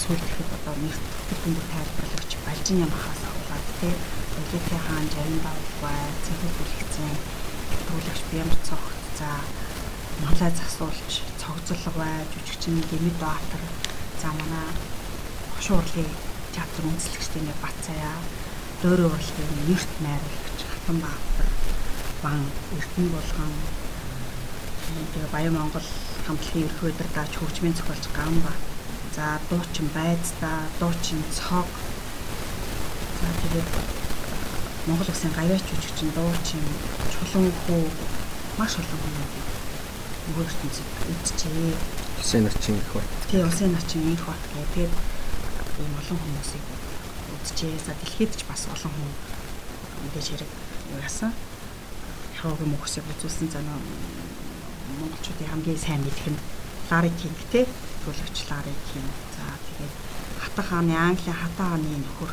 сүүлд ихэд одоо нэрт тэр хүнд тайлбарлагч Балжин ямахаас аваад тий. Өлөтэй хаан жарин давбай цэвэр бүлэгцэн төвлөгч Бямр цогт за малай засуулж цогцлог бай жүжигчин Дэмэд Баатар за манай хошуурлын театр үндэслэгчдийн бат цаяа дөөрөө урлагийн нэрт найруулагч Хатан Баатар бан Эрдэнэ болгон тэгээ Баян Монгол хамтлагийн ерхий удирдаач хөгжмийн зохиолч Ганбат За дуучин байцтай, дуучин цог. За тэгээд Монгол Улсын гавьяач жүжигчин, дуучин, чулуун хүү маш олон хүмүүс нөгөө ертөнцид үдчихээ. Улсын начин их бат. Тэгээ улсын начин их бат гэдэг ийм олон хүмүүсийг үдчихээ. За дэлхийд ч бас олон хүн мэдээж хэрэг яасан. Хаваагийн мөхсийг үзүүлсэн за монголчуудын хамгийн сайн мэдэх нь Лари Кинг те төлөвчлаарэ тийм. За тэгээд Хата хааны Английн Хата хааны нөхөр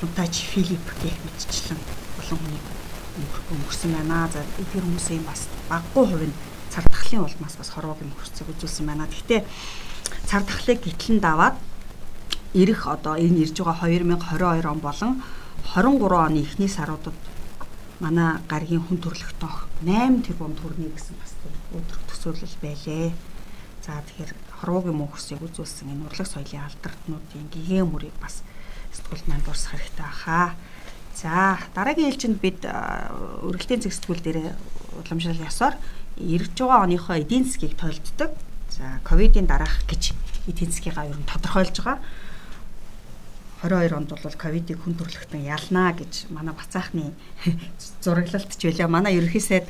Фунтач Филипп гэх мэтчлэн олон хүний өнгөрсөн байна. За тэр хүмүүсийн бас баггүй хувь нь цар тахлын улмаас бас хорвоогийн мөрцөг үзүүлсэн байна. Гэхдээ цар тахлыг гитлэн даваад ирэх одоо энэ ирж байгаа 2022 он болон 23 оны эхний саруудад манай гаргийн хүн төрөлхтөн 8 тэрбум төгрөгийг гэсэн бас өдөр төсөөлөл байлээ. За тэгэхээр хорвоогийн мөнхсийг үзүүлсэн энэ урлаг соёлын алдартнуудын гэгээн мөрийг бас сэтгүүлд маань дурсах хэрэгтэй баха. За дараагийн ээлжинд бид өргөлтийн зэг сэтгүүл дээр уламжлал ясаар ирж байгаа оныхоо эдийн засгийг тойлддог. За ковидын дараах гэж эдийн засгийгаа ер нь тодорхойлж байгаа. 22 онд бол ковидыг хүн төрөлхтөн ялнаа гэж манай бацаахны [laughs] зураглалт ч байлаа. Манай ерөнхий сайд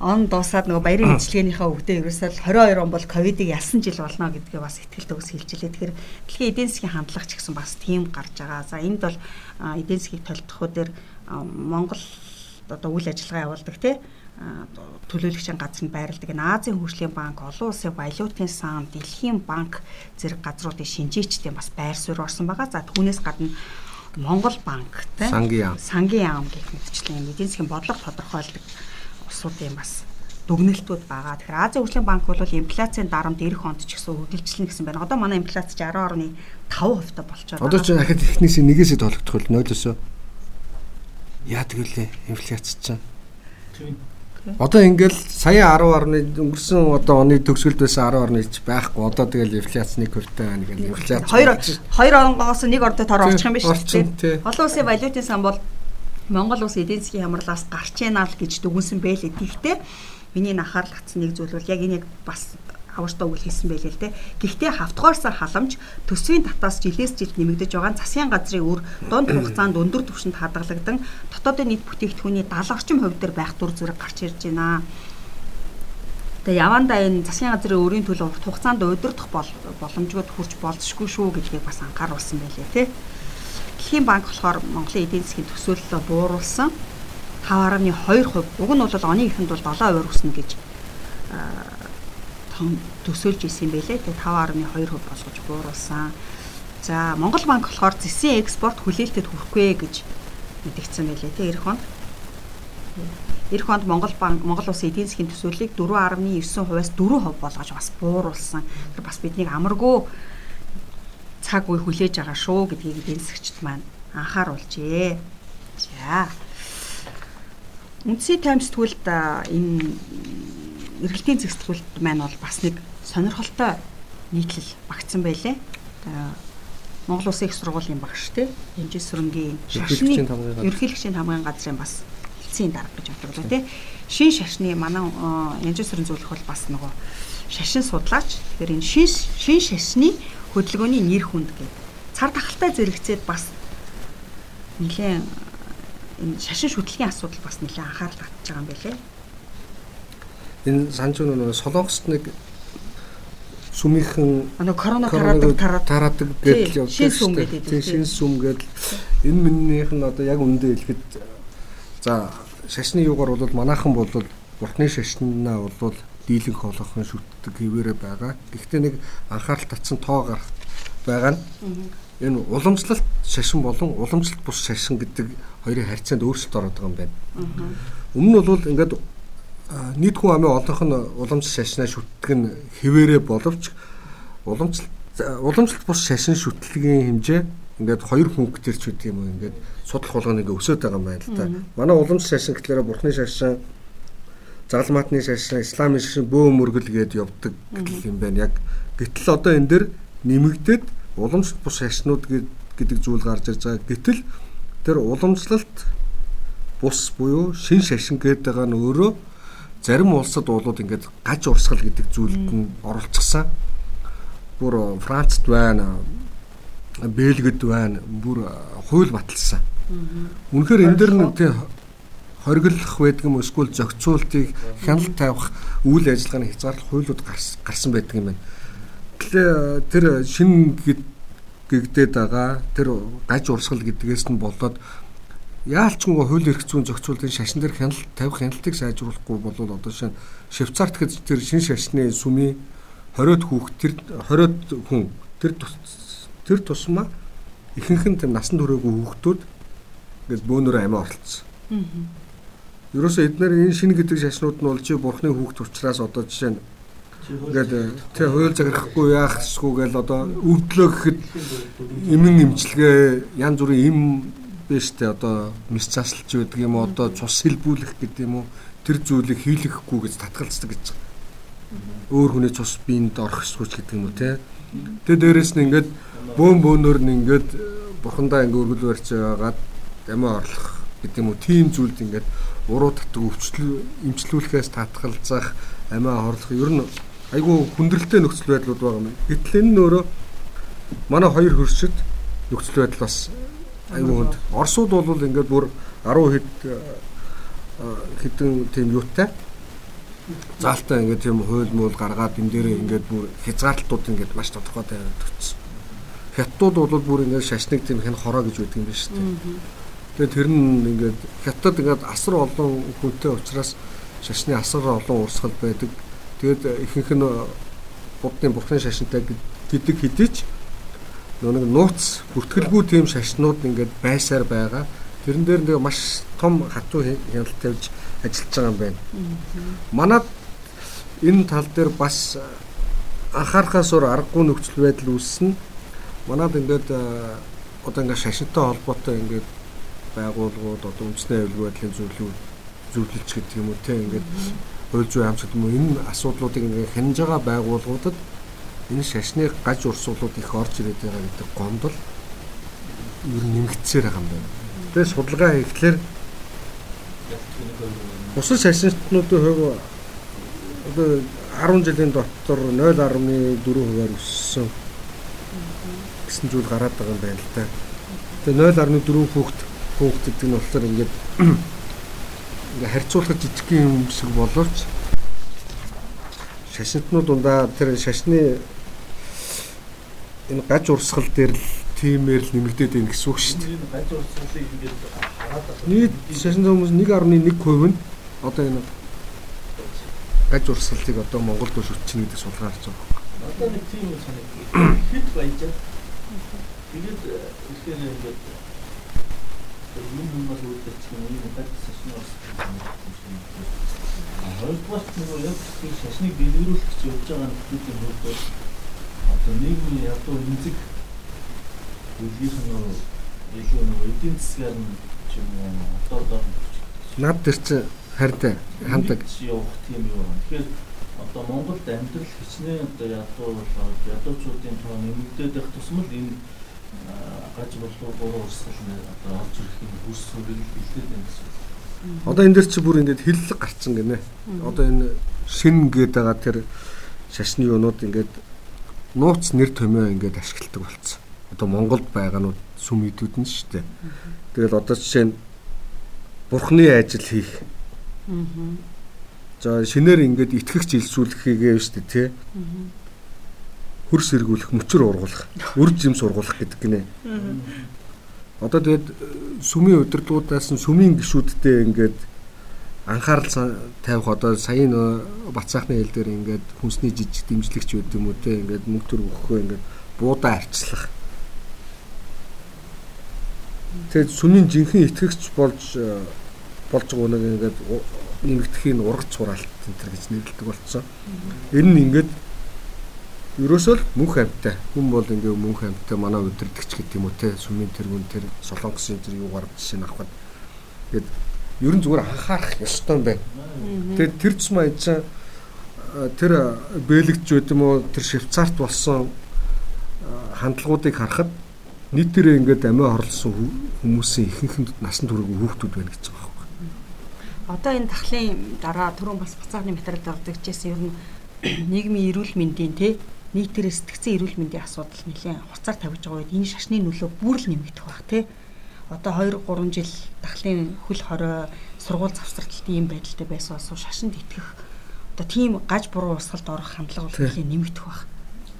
он дуусаад нөгөө баярын үйлчлэгээнийхээ өвдөө ерөөсөө 22 он бол ковидыг ялсан жил болно гэдгээ бас ихтгэл төгс хэлжилээ. Тэгэхээр дэлхийн эдийн засгийн хандлага ч гэсэн бас тийм гарч байгаа. За энд бол эдийн засгийг толтох үдээр Монгол одоо үйл ажиллагаа явуулдаг тий төлөөлөгчийн газрыг байрладаг энэ Азийн хөгжлийн банк, олон улсын валютын сан, дэлхийн банк зэрэг газруудын шинжээчдийн бас байр суурь орсон байгаа. За түүнээс гадна Монгол банк тий сангийн яам сангийн яам гэх мэтчлэн эдийн засгийн бодлого тодорхойлдог улсуудын бас дүгнэлтүүд байгаа. Тэгэхээр Азийн хөгжлийн банк бол инфляцийн дарамт эх онд ч гэсэн үргэлжлэнэ гэсэн байна. Одоо манай инфляц 10.5% та болчиход байна. Одоо ч дахиад эхнээс нэгээс толгдох хөл нойлосоо. Яа тэгвэл инфляц чинь. Одоо ингээл сая 10 орны өнгөрсөн одоо оны төгсгөлд байсан 10 орны ч байхгүй. Одоо тэгэл инфляцны куртай байна гэл инфляц. Хоёр хоёр онгоос нэг ордод тор орчих юм биш үү? Олон улсын валютын сан бол Монгол улс эдийн засгийн хямралаас гарч яана л гэж дүгнсэн байлээ. Тэгвэл миний анхаарал татсан нэг зүйл бол яг энийг бас аварта үйл хийсэн байлээ л те. Гэхдээ хавтгаарсан халамж төсвийн татаас жилээс жилд нэмэгдэж байгаа засгийн газрын үр дунд хугацаанд өндөр түвшинд хадгалагдан дотоодын нийт бүтээгдэхүүний 70 орчим хувь дээр байх дүр зэрэг гарч ирж байна. Тэгээ явандаа энэ засгийн газрын өрийн төлөө урт хугацаанд удирдах бол боломжгүйд хурж болзошгүй шүү гэдгийг бас анхааруулсан байлээ те. Дэлхийн банк болохоор Монголын эдийн засгийн төсөөллөө бууруулсан 5.2%. Уг нь бол оны эхэнд бол 7% өснө гэж төсөөлж исэн юм байлээ. Тэгээ 5.2% болгож бууруулсан. За Монгол банк болохоор зэсийн экспорт хүлээлтэд хүрэхгүй гэж мэдгдсэн байлээ те эх хонд. Эх хонд Монгол банк Монгол улсын эдийн засгийн төсөөллийг 4.9%-аас 4% болгож бас бууруулсан. Тэр бас биднийг амаргүй цаг үе хүлээж байгаа шүү гэдгийг эдийн засгчд маань анхааруулжээ. За. Үндсийн таймсдгүүлд энэ эргэлтийн зэгсэлтгүүлт маань бол бас нэг сонирхолтой нийтлэл багтсан байлээ. Монгол Улсын их сургуулийн багш тий Эмжис сүрэнгийн шашны ерөнхийлөгчийн хамгаалын газрын бас хэлцийн дарга гэж бодлоо тий. Шин шашны манай Эмжис сүрэн зөвлөх бол бас нөгөө шашин судлаач. Тэгэхээр энэ шин шин шашны хөдөлгөөний нэр хүнд гэдэг цар тахалтай зэрэгцээд бас нэлээд энэ шашин шүтлэгийн асуудал бас нэлээд анхаарал татж байгаа юм байлээ энэ санж нөгөө солонгост нэг сүмийнхэн нөгөө корона тараадаг тараадаг гэдэл явдаг шүү дээ. Тийм шин сүм гэдэл энэ минийх нь одоо яг үндэ хэлэхэд за шашны юугаар бол манайхан бол бурхны шашнаа бол дийлэнх олонхон шүтдэг хэвээрээ байгаа. Гэхдээ нэг анхаарал татсан тоо гарах байгаа нь энэ уламжлалт шашин болон уламжлалт бус шашин гэдэг хоёрын харьцаанд өөрчлөлт ороод байгаа юм байна. Өмнө нь бол ингээд нийт хүн амын олонх нь уламж шашнаа шүтдэг нь хэвээрээ боловч уламж уламжлалт бус шашин шүтлэгийн хэмжээ ингээд хоёр хүнгээр ч үгүй юм ингээд судлах болгоно ингээд өсөд байгаа юм байна л да. Манай уламж шашин гэхлээр бурхны шашин загалмаатны шашин, исламын шашин бөө мөргөл гээд явдаг гэл юм байна. Яг гэтэл одоо энэ дэр нэмэгдээд уламжлалт бус шашнууд гэдэг зүйл гарч ирж байгаа. Гэтэл тэр уламжлалт бус буюу шин шашин гэдэг байгаа нь өөрөө зарим улсад болоод ингээд гаж урсгал гэдэг зүйлд нь оролцсон. Бүр Францд байна, Бельгид байна, бүр хууль баталсан. Үнэхээр энэ дэр нэг тий хориглох байдаг юм эсвэл зохицуултыг хяналт тавих үйл ажиллагааны хязгаарлах хуулиуд гарсан байдаг юм байна. Тэгэхээр тэр шин гэгдээд байгаа тэр гаж урсгал гэдгээс нь болоод яалчгүй хууль эрх зүйн зохицуултын шашин дээр хяналт тавих хяналтыг сайжруулахгүй бол одоо шинэ Швейцарт гэхэд тэр шинэ шашны сүмийн 20-од хүүхд тэр 20-од хүн тэр тэр тусмаа ихэнх нь тэр насан туршаагүй хүүхдүүд ингээд бөөнөр амиа оролцсон. Аа. Ерөөсөө эдгээр энэ шинэ гэдэг шашнууд нь бол чи бурхны хүүхд учраас одоо жишээ нь ингээд тэ хууль заграхгүй яах эсгүй гэл одоо өвдлөө гэхэд эмэн имчилгээ янз бүрийн эм биш тэ одоо мис заслж байдаг юм уу одоо цус сэлбүүлэх гэдэг юм уу тэр зүйлийг хийлгэхгүй гэж татгалздаг гэж. Өөр хүний цус биед орох эсвүүч гэдэг юм уу те. Тэгээ дээрэс нь ингээд бөөн бөөнөр нь ингээд бурхандаа ингээд өргөл барьж байгаад амиа орлох гэдэг юм уу тийм зүйлд ингээд уруу татдаг өвчлөл имчлүүлэхээс татгалзах амиа орлох ер нь айгүй хүндрэлтэй нөхцөл байдлууд байгаа юм. Гэтэл энэ нөөрэ манай хоёр хөршид нөхцөл байдал бас айгүй хүнд. Оросууд бол ингээд бүр 10 хэд э, хэдэн тийм юутай заалтаа ингээд тийм хууль муул гаргаад энэ дээр ингээд бүр хязгаарлалтууд ингээд маш тодорхой тавиад өгсөн. Хятадууд бол бүр ингээд шашныг тийм хэн хороо гэж байдаг юм байна шүү дээ. Тэгээ тэр нь ингээд хятад ингээд асар олон хүнтэй учраас шашны асар олон урсгал байдаг. Тэгээд ихэнх нь будны бурхны шашинтай гэдэг хэдий ч нэг нууц бүртгэлгүй тийм шашнууд ингээд байсаар байгаа. Тэрэн дээр нэг маш том хатуу хяналт тавьж ажиллаж байгаа юм байна. Манад энэ тал дээр бас анхаарахаас өөр аргагүй нөхцөл байдал үүссэн. Манад ингээд одоо ингээд шашинтай холбоотой ингээд байгууллагууд одоо үндэсний аюулгүй байдлын зөвлөлүүд зөвлөлч гэдэг юм уу те ингээд хууль зүйн гэдэг юм уу энэ асуудлуудыг ингээд хянаж байгаа байгууллагуудад энэ шашны гаж урсгалууд их орж ирээд байгаа гэдэг гомдол ер нь нэмэгдсээр байгаа юм байна. Тэгээ судалгаа хийхлээр бусад шашинтнуудын хувь одоо 10 жилийн дотор 0.4 хувиар өссөн гэсэн зүйл гараад байгаа юм байна л да. Тэгээ 0.4 хүүхд хүүхд гэдэг нь болохоор ингээд [coughs] ингээ харьцуулахад жижигхэн юм шиг боловч шашинтнууд дундаа тэр шашны энэ гаж урсгал дээр л тиймэр л нэмэгдээд байна гэсэн үг шүү дээ. Энэ гаж урсгалыг ингээд хараад байгаа. Нийт шашин хүмүүс 1.1% нь одоо энэ гаж урсгалыг одоо Монголд өшөж чинь гэдэг судалгаа харж байгаа. Одоо нэг тийм юм санаг хэд баяжаа. Тэгээд ихээр ингээд юм юм бол үүдэрч юм гаж шашны урсгал Хоёрдугаар нь яг шашныг дэлгэрүүлэх гэж явж байгаа нөхцөлийн хувьд одоо нийгмийн ядуу эмзэг үлгийнх нь илүү нэг эдийн засгаар нь ч юм уу одоо одоо Над тэр чинь харин хамдаг явах тийм юу байна. Тэгэхээр одоо Монголд амьдрал хичнээн одоо ядуу болоод ядуучуудын тоо нэмэгдээд байх тусмал энэ гаж болов гурван урсгал нь одоо орж ирэх юм хүс сүрэл бэлдээд байна гэсэн үг. Одоо энэ дэр чи бүр ингээд хиллэг гарцсан гинэ. Одоо энэ шин гээд байгаа тэр шашны юунууд ингээд нууц нэр томьёо ингээд ашигладаг болцсон. Одоо Монголд байгаанууд сүм идүүд нь шүү дээ. Тэгэл одоо жишээ нь бурхны ажил хийх. За шинээр ингээд итгэгч илсүүлэхийгээ шүү дээ тий. Хөрс эргүүлэх, мөчөр ургуулах, [laughs] үр жим сургуулах гэдэг гинэ. Одоо тэгээд сүмийн удирдлагуудаас нь сүмийн гишүүдтэй ингээд анхаарал тавих одоо саяын бацаахны хэл дээр ингээд хүнсний жижиг дэмжлэгч байд юм уу те ингээд мөнгө төр өгөхөө ингээд буудаа арчлах. Тэгээд сүмийн жинхэнэ итгэгч болж болж байгаа нэг ингээд нэмэгдэхийг ургац сураалт энэ төр гэж нэрлэдэг болцсон. Энэ нь ингээд ерөөсөө л мөнх амьтаа хүн бол ингээ мөнх амьтаа манай өдөрдөгч гэдэг юм уу те сүмийн тэргүүн тэр солонгосын тэр юугаар жишээ нь авахад тэгээд ер нь зүгээр анхаарах ёстой юм байна. Тэгээд тэр тусмаа ээж тэр бэлэгч байд юм уу тэр швейцарт болсон хандлагуудыг харахад нийтээрээ ингээд амиа хорлсон хүмүүсийн ихэнх насан туршийн хүүхдүүд байна гэж байгаа байхгүй. Одоо энэ тахлын дараа түрүүн бас буцааны материалд ордогчээс ер нь нийгмийн эрүүл мэндийн тий нийтээрээ сэтгцэн эрүүл мэндийн асуудал нэлээд хуцаар тавьж байгаа үед энэ шашны нөлөө бүр л нэмэгдэх баг тий одоо 2 3 жил дахлын хөл хорой сургууль завсралтын юм байдалтай байсан бас шашинд итгэх одоо тийм гаж буруу усгалд орох хандлага бол нэлээд нэмэгдэх баг.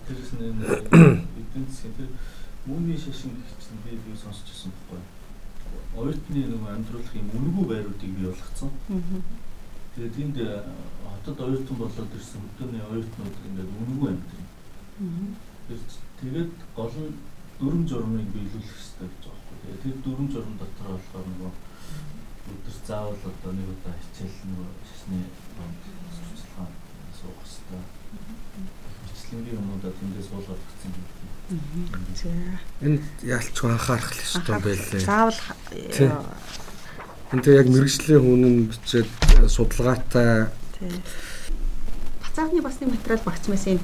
Тэрс нэг эдийн засгийн тэр мөний шашин гэх чинь би би сонсч ирсэн байхгүй. Оюутны нэг амьдруулах юм үнэгүй байруудыг бий болгоцсон. Тэгээд энд хотод оюутан болоод ирсэн өдөөний оюутнууд ингээд үнэгүй амьдрын. Тэгээд гол нь дүрм журмыг биелүүлэх хэрэгтэй гэж. Тэгээд тэр дүрм журм дотор болохоор нөгөө өдөр заавал одоо нэг удаа хичээл нөгөө шашны сурчлагаа суух хэрэгтэй. Бичлэнгийн юмудаа тэндээс суулгаад өгсөн юм. Энд яалчгүй анхаарах хэрэгтэй байлээ. Заавал Энд яг мэрэгжлийн хүн нь бичээд судалгаатай Бацаахны басны материал багцмаас энэ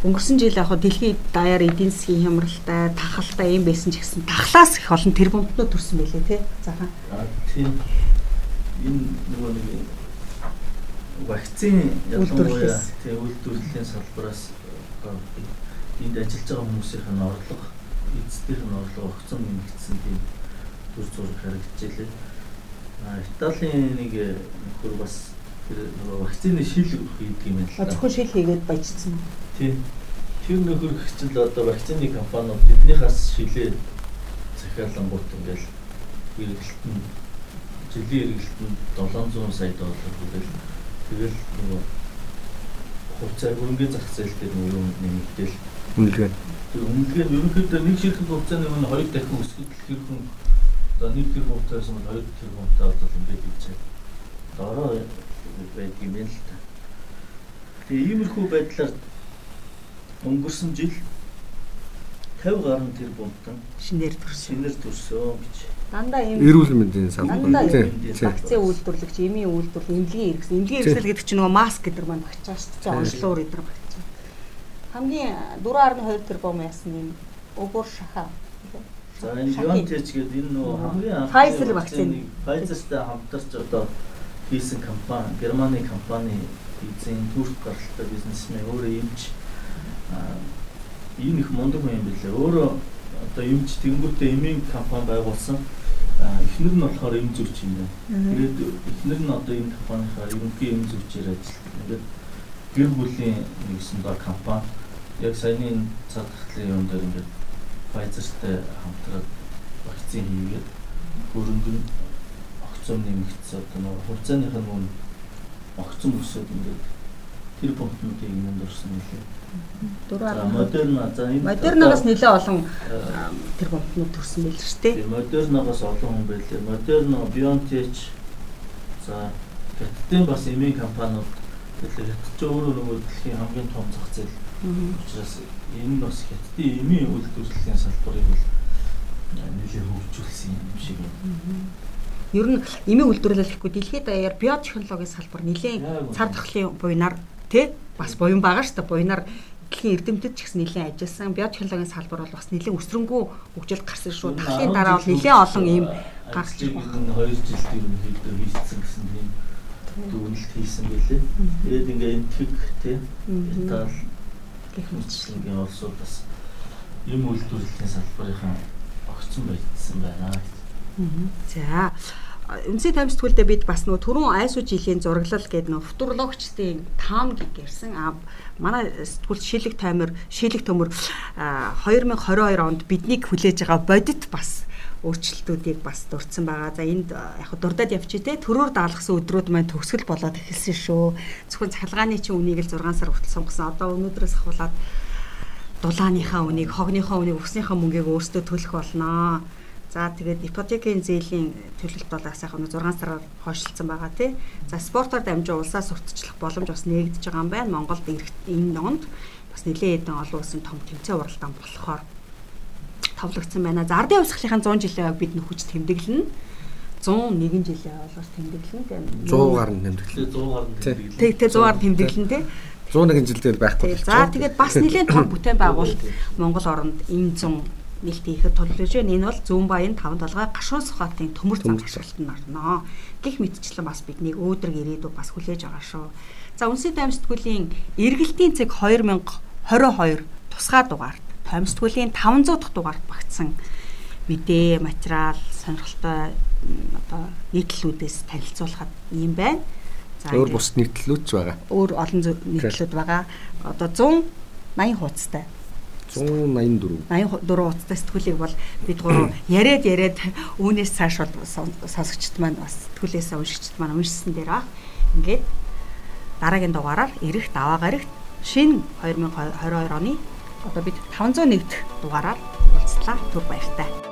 өнгөрсөн жил яг дэлхийн даяар эдийн засгийн хямралтай, тахалтай юм байсан ч гэсэн тахлаас их олон тэр бомбнууд төрсэн байлээ тий. Заахан. Тийм. Энэ нөгөө нэг вакцины ялангуяа тий үйлдвэрлэлийн салбараас энд ажиллаж байгаа хүмүүсийн орлого, эцдийн орлого огцом нэмэгдсэн тийм төр зураг харагдчихлээ. А Италийн нэг нөхөр бас тэр нөгөө вакцины шил хийдэг юм байна. Зөвхөн шил хийгээд баяжсан. Тийм. Тэр нөхөр гिचл одоо вакцины компаниуд тэднийхээс шилээ захиалангуут ингээл хэрэгэлт нь жилийн хэрэгэлт нь 700 сая доллар хүрэл тэгэл нөгөө хувьцаа хөрөнгөний зах зээл дээр нөгөө юм нэмэгдээл үнэлгээ. тэр үнэлгээ нь ерөнхийдөө нэг ширхэг хувьцааны өмнө хоёр дахин өсгөл хэрхэн одоо нэг тэр хувьцаас нь хоёр тэр хувьцаа бол ингээд ийцээ. Дороо байдаг юм л та. Тэгээ иймэрхүү байдлаар өнгөрсөн жил 50 гаруй тэр бунтан Шинээр төрсөн. шинээр төрсөн гэж Дандаа ийм эрүүл мэндийн салбар. Тийм. ийм тийм. вакцины үйлдвэрлэгч, эмийн үйлдвэрлэл, эмнэлгийн хэрэгсэл, эмнэлгийн хэрэгсэл гэдэг чинь нөгөө маск гэдэг маань багч байгаа шүү дээ. Онцлогоор эдэр багч байгаа. Хамгийн 4.2 тэрбум ясны юм өгөр шаха. За энэ Biontech гэдэг энэ нөгөө хамгийн анхны Pfizer вакцины. Pfizer-тай хамтарч одоо хийсэн компани, Германы компани эзэн Турк гаралтай бизнесмен өөрөө юмч ийм их мундаг хүн юм билээ. Өөрөө одоо юмч тэнгуүтэй эмийн компани байгуулсан. Эхнэр нь болохоор эм зүвч юм байна. Тэгээд эхнэр нь одоо энэ компанийнхаа ерөнхий эм зүвчээр ажилладаг. Ингээд гэр бүлийн нэгсэн доо компани яг саяны энэ цаад хахлын юм дээр ингээд Pfizer-тай хамтраад вакцин хийгээд хөрөнгө огцом нэмэгдсэн одоо нөгөө хугацааных нь мөн огцом өсөд ингээд тэр пунктуудыг юмд орсон. За 4.2 Модерна за энэ Модерногоос нэлээ олон э, тэрбумтнууд төрсөн байл шүү дээ. Модерногоос олон хүн байлээ. Модерна, Biontech за хятадын бас эмийн компаниуд тэгэхээр хятад ч өөрөө нөгөө дэлхийн хамгийн том зах зээл учраас энэ нь бас хятадын эмийн үйлдвэрлэлийн салбарыг бол нэлээд хөгжүүлсэн юм шиг байна. Ер нь эмийн үйлдвэрлэл гэхгүй дэлхийд даяар биотехнологийн салбар нэлээд цар тахлын буйнаар тий бас буян байгаа шүү дээ. Буйнаар дэлхийн эрдэмтэд ч гэсэн нэлээд ажилласан. Биотехнологийн салбар бол бас нэлээд өсрөнгөө хөгжилд гарсан шүү. Тахлын дараа бол нэлээд олон ийм гарч энэ 2 жилд ерөнхийдөө хийсэн гэсэн тийм дүгнэлт хийсэн байлээ. Тэгээд ингээ энэ тэг тий Мгм. Итали гэх мэтчлэн. Мөчлөгийн улсууд бас юм үйлдвэрлэлийн салбарынхаа огцон байдсан байна. За Үндэсний таймс тгүүлдээ бид бас нөгөө түрүүн айсуу жилийн зураглал гэдэг нөгөө футурологчдын таам гэрсэн а манай сэтгүүл шилэг таймер шилэг төмөр а, 2022 онд биднийг хүлээж байгаа бодит бас өөрчлөлтүүдийг бас дурдсан байгаа. За энд яг дурдаад явчих те төрөөр даалгасан өдрүүд маань төгсгөл болоод эхэлсэн шүү. Зөвхөн цахилгааны чинь үнийг л 6 сар хүртэл сонгосон. Одоо өнөөдрөөс ахуулаад дулааныхаа үнийг, хогныхоо үнийг, өснийхаа мөнгийг өөрсдөө төлөх болноо. За тэгээд ипотекийн зээлийн төлөлт бол нь 6 сараар хойшлцсан байгаа тий. За спортоор дамжин улсаас уртчлах боломж бас нээгдэж байгаа юм байна. Монголд энэ онд бас нэлээд хэдэн олон улсын том тэмцээн уралдаан болохоор товлогдсон байна. За ардын хувьсгалынхаа 100 жилийн байг бид нөхөж тэмдэглэнэ. 101 жилийн байгууллагаас тэмдэглэнэ. Тэгээд 100 гаруй нэмдэг. Тэгээд 100 гаруй Тий. тэмдэглэн. Тэг тэг 100-аар тэмдэглэнэ тий. 101 жилдээ байхгүй. За тэгээд бас нэлээд том бүтээн байгуулалт Монгол оронд им 100 нээлт хийхэд төлөвлөж байна. Энэ бол зүүн баян таван толгой гашуун сухатын төмөр зам ашиглалтанд орно. Гэх мэтчлэн бас биднийг өөдрөг ирээдүйг бас хүлээж байгаа шүү. За үнсээ таймсдгүүлийн эргэлтийн цэг 2022 тусгай дугаард таймсдгүүлийн 500 дахь дугаард багтсан мэдээ, материал, сонирхолтой одоо нийтлэлүүдээс танилцуулахад юм байна. За Өөр бус нийтлэлүүд ч байгаа. өөр олон нийтлүүд байгаа. Одоо 180 хуудастай 184. 84 хуудастай сэтгүүлийг бол бид гурав [clears throat] яриад яриад үүнээс цааш бол сон- сонсогчд маань бас сэтгүүлээсээ уншигчд маань уншсан дээр аа. Ингээд дараагийн дугаараар эрэх даваа гарагт шинэ 2022 оны одоо бид 501 дугаараар уулзлаа. Түр баяртай.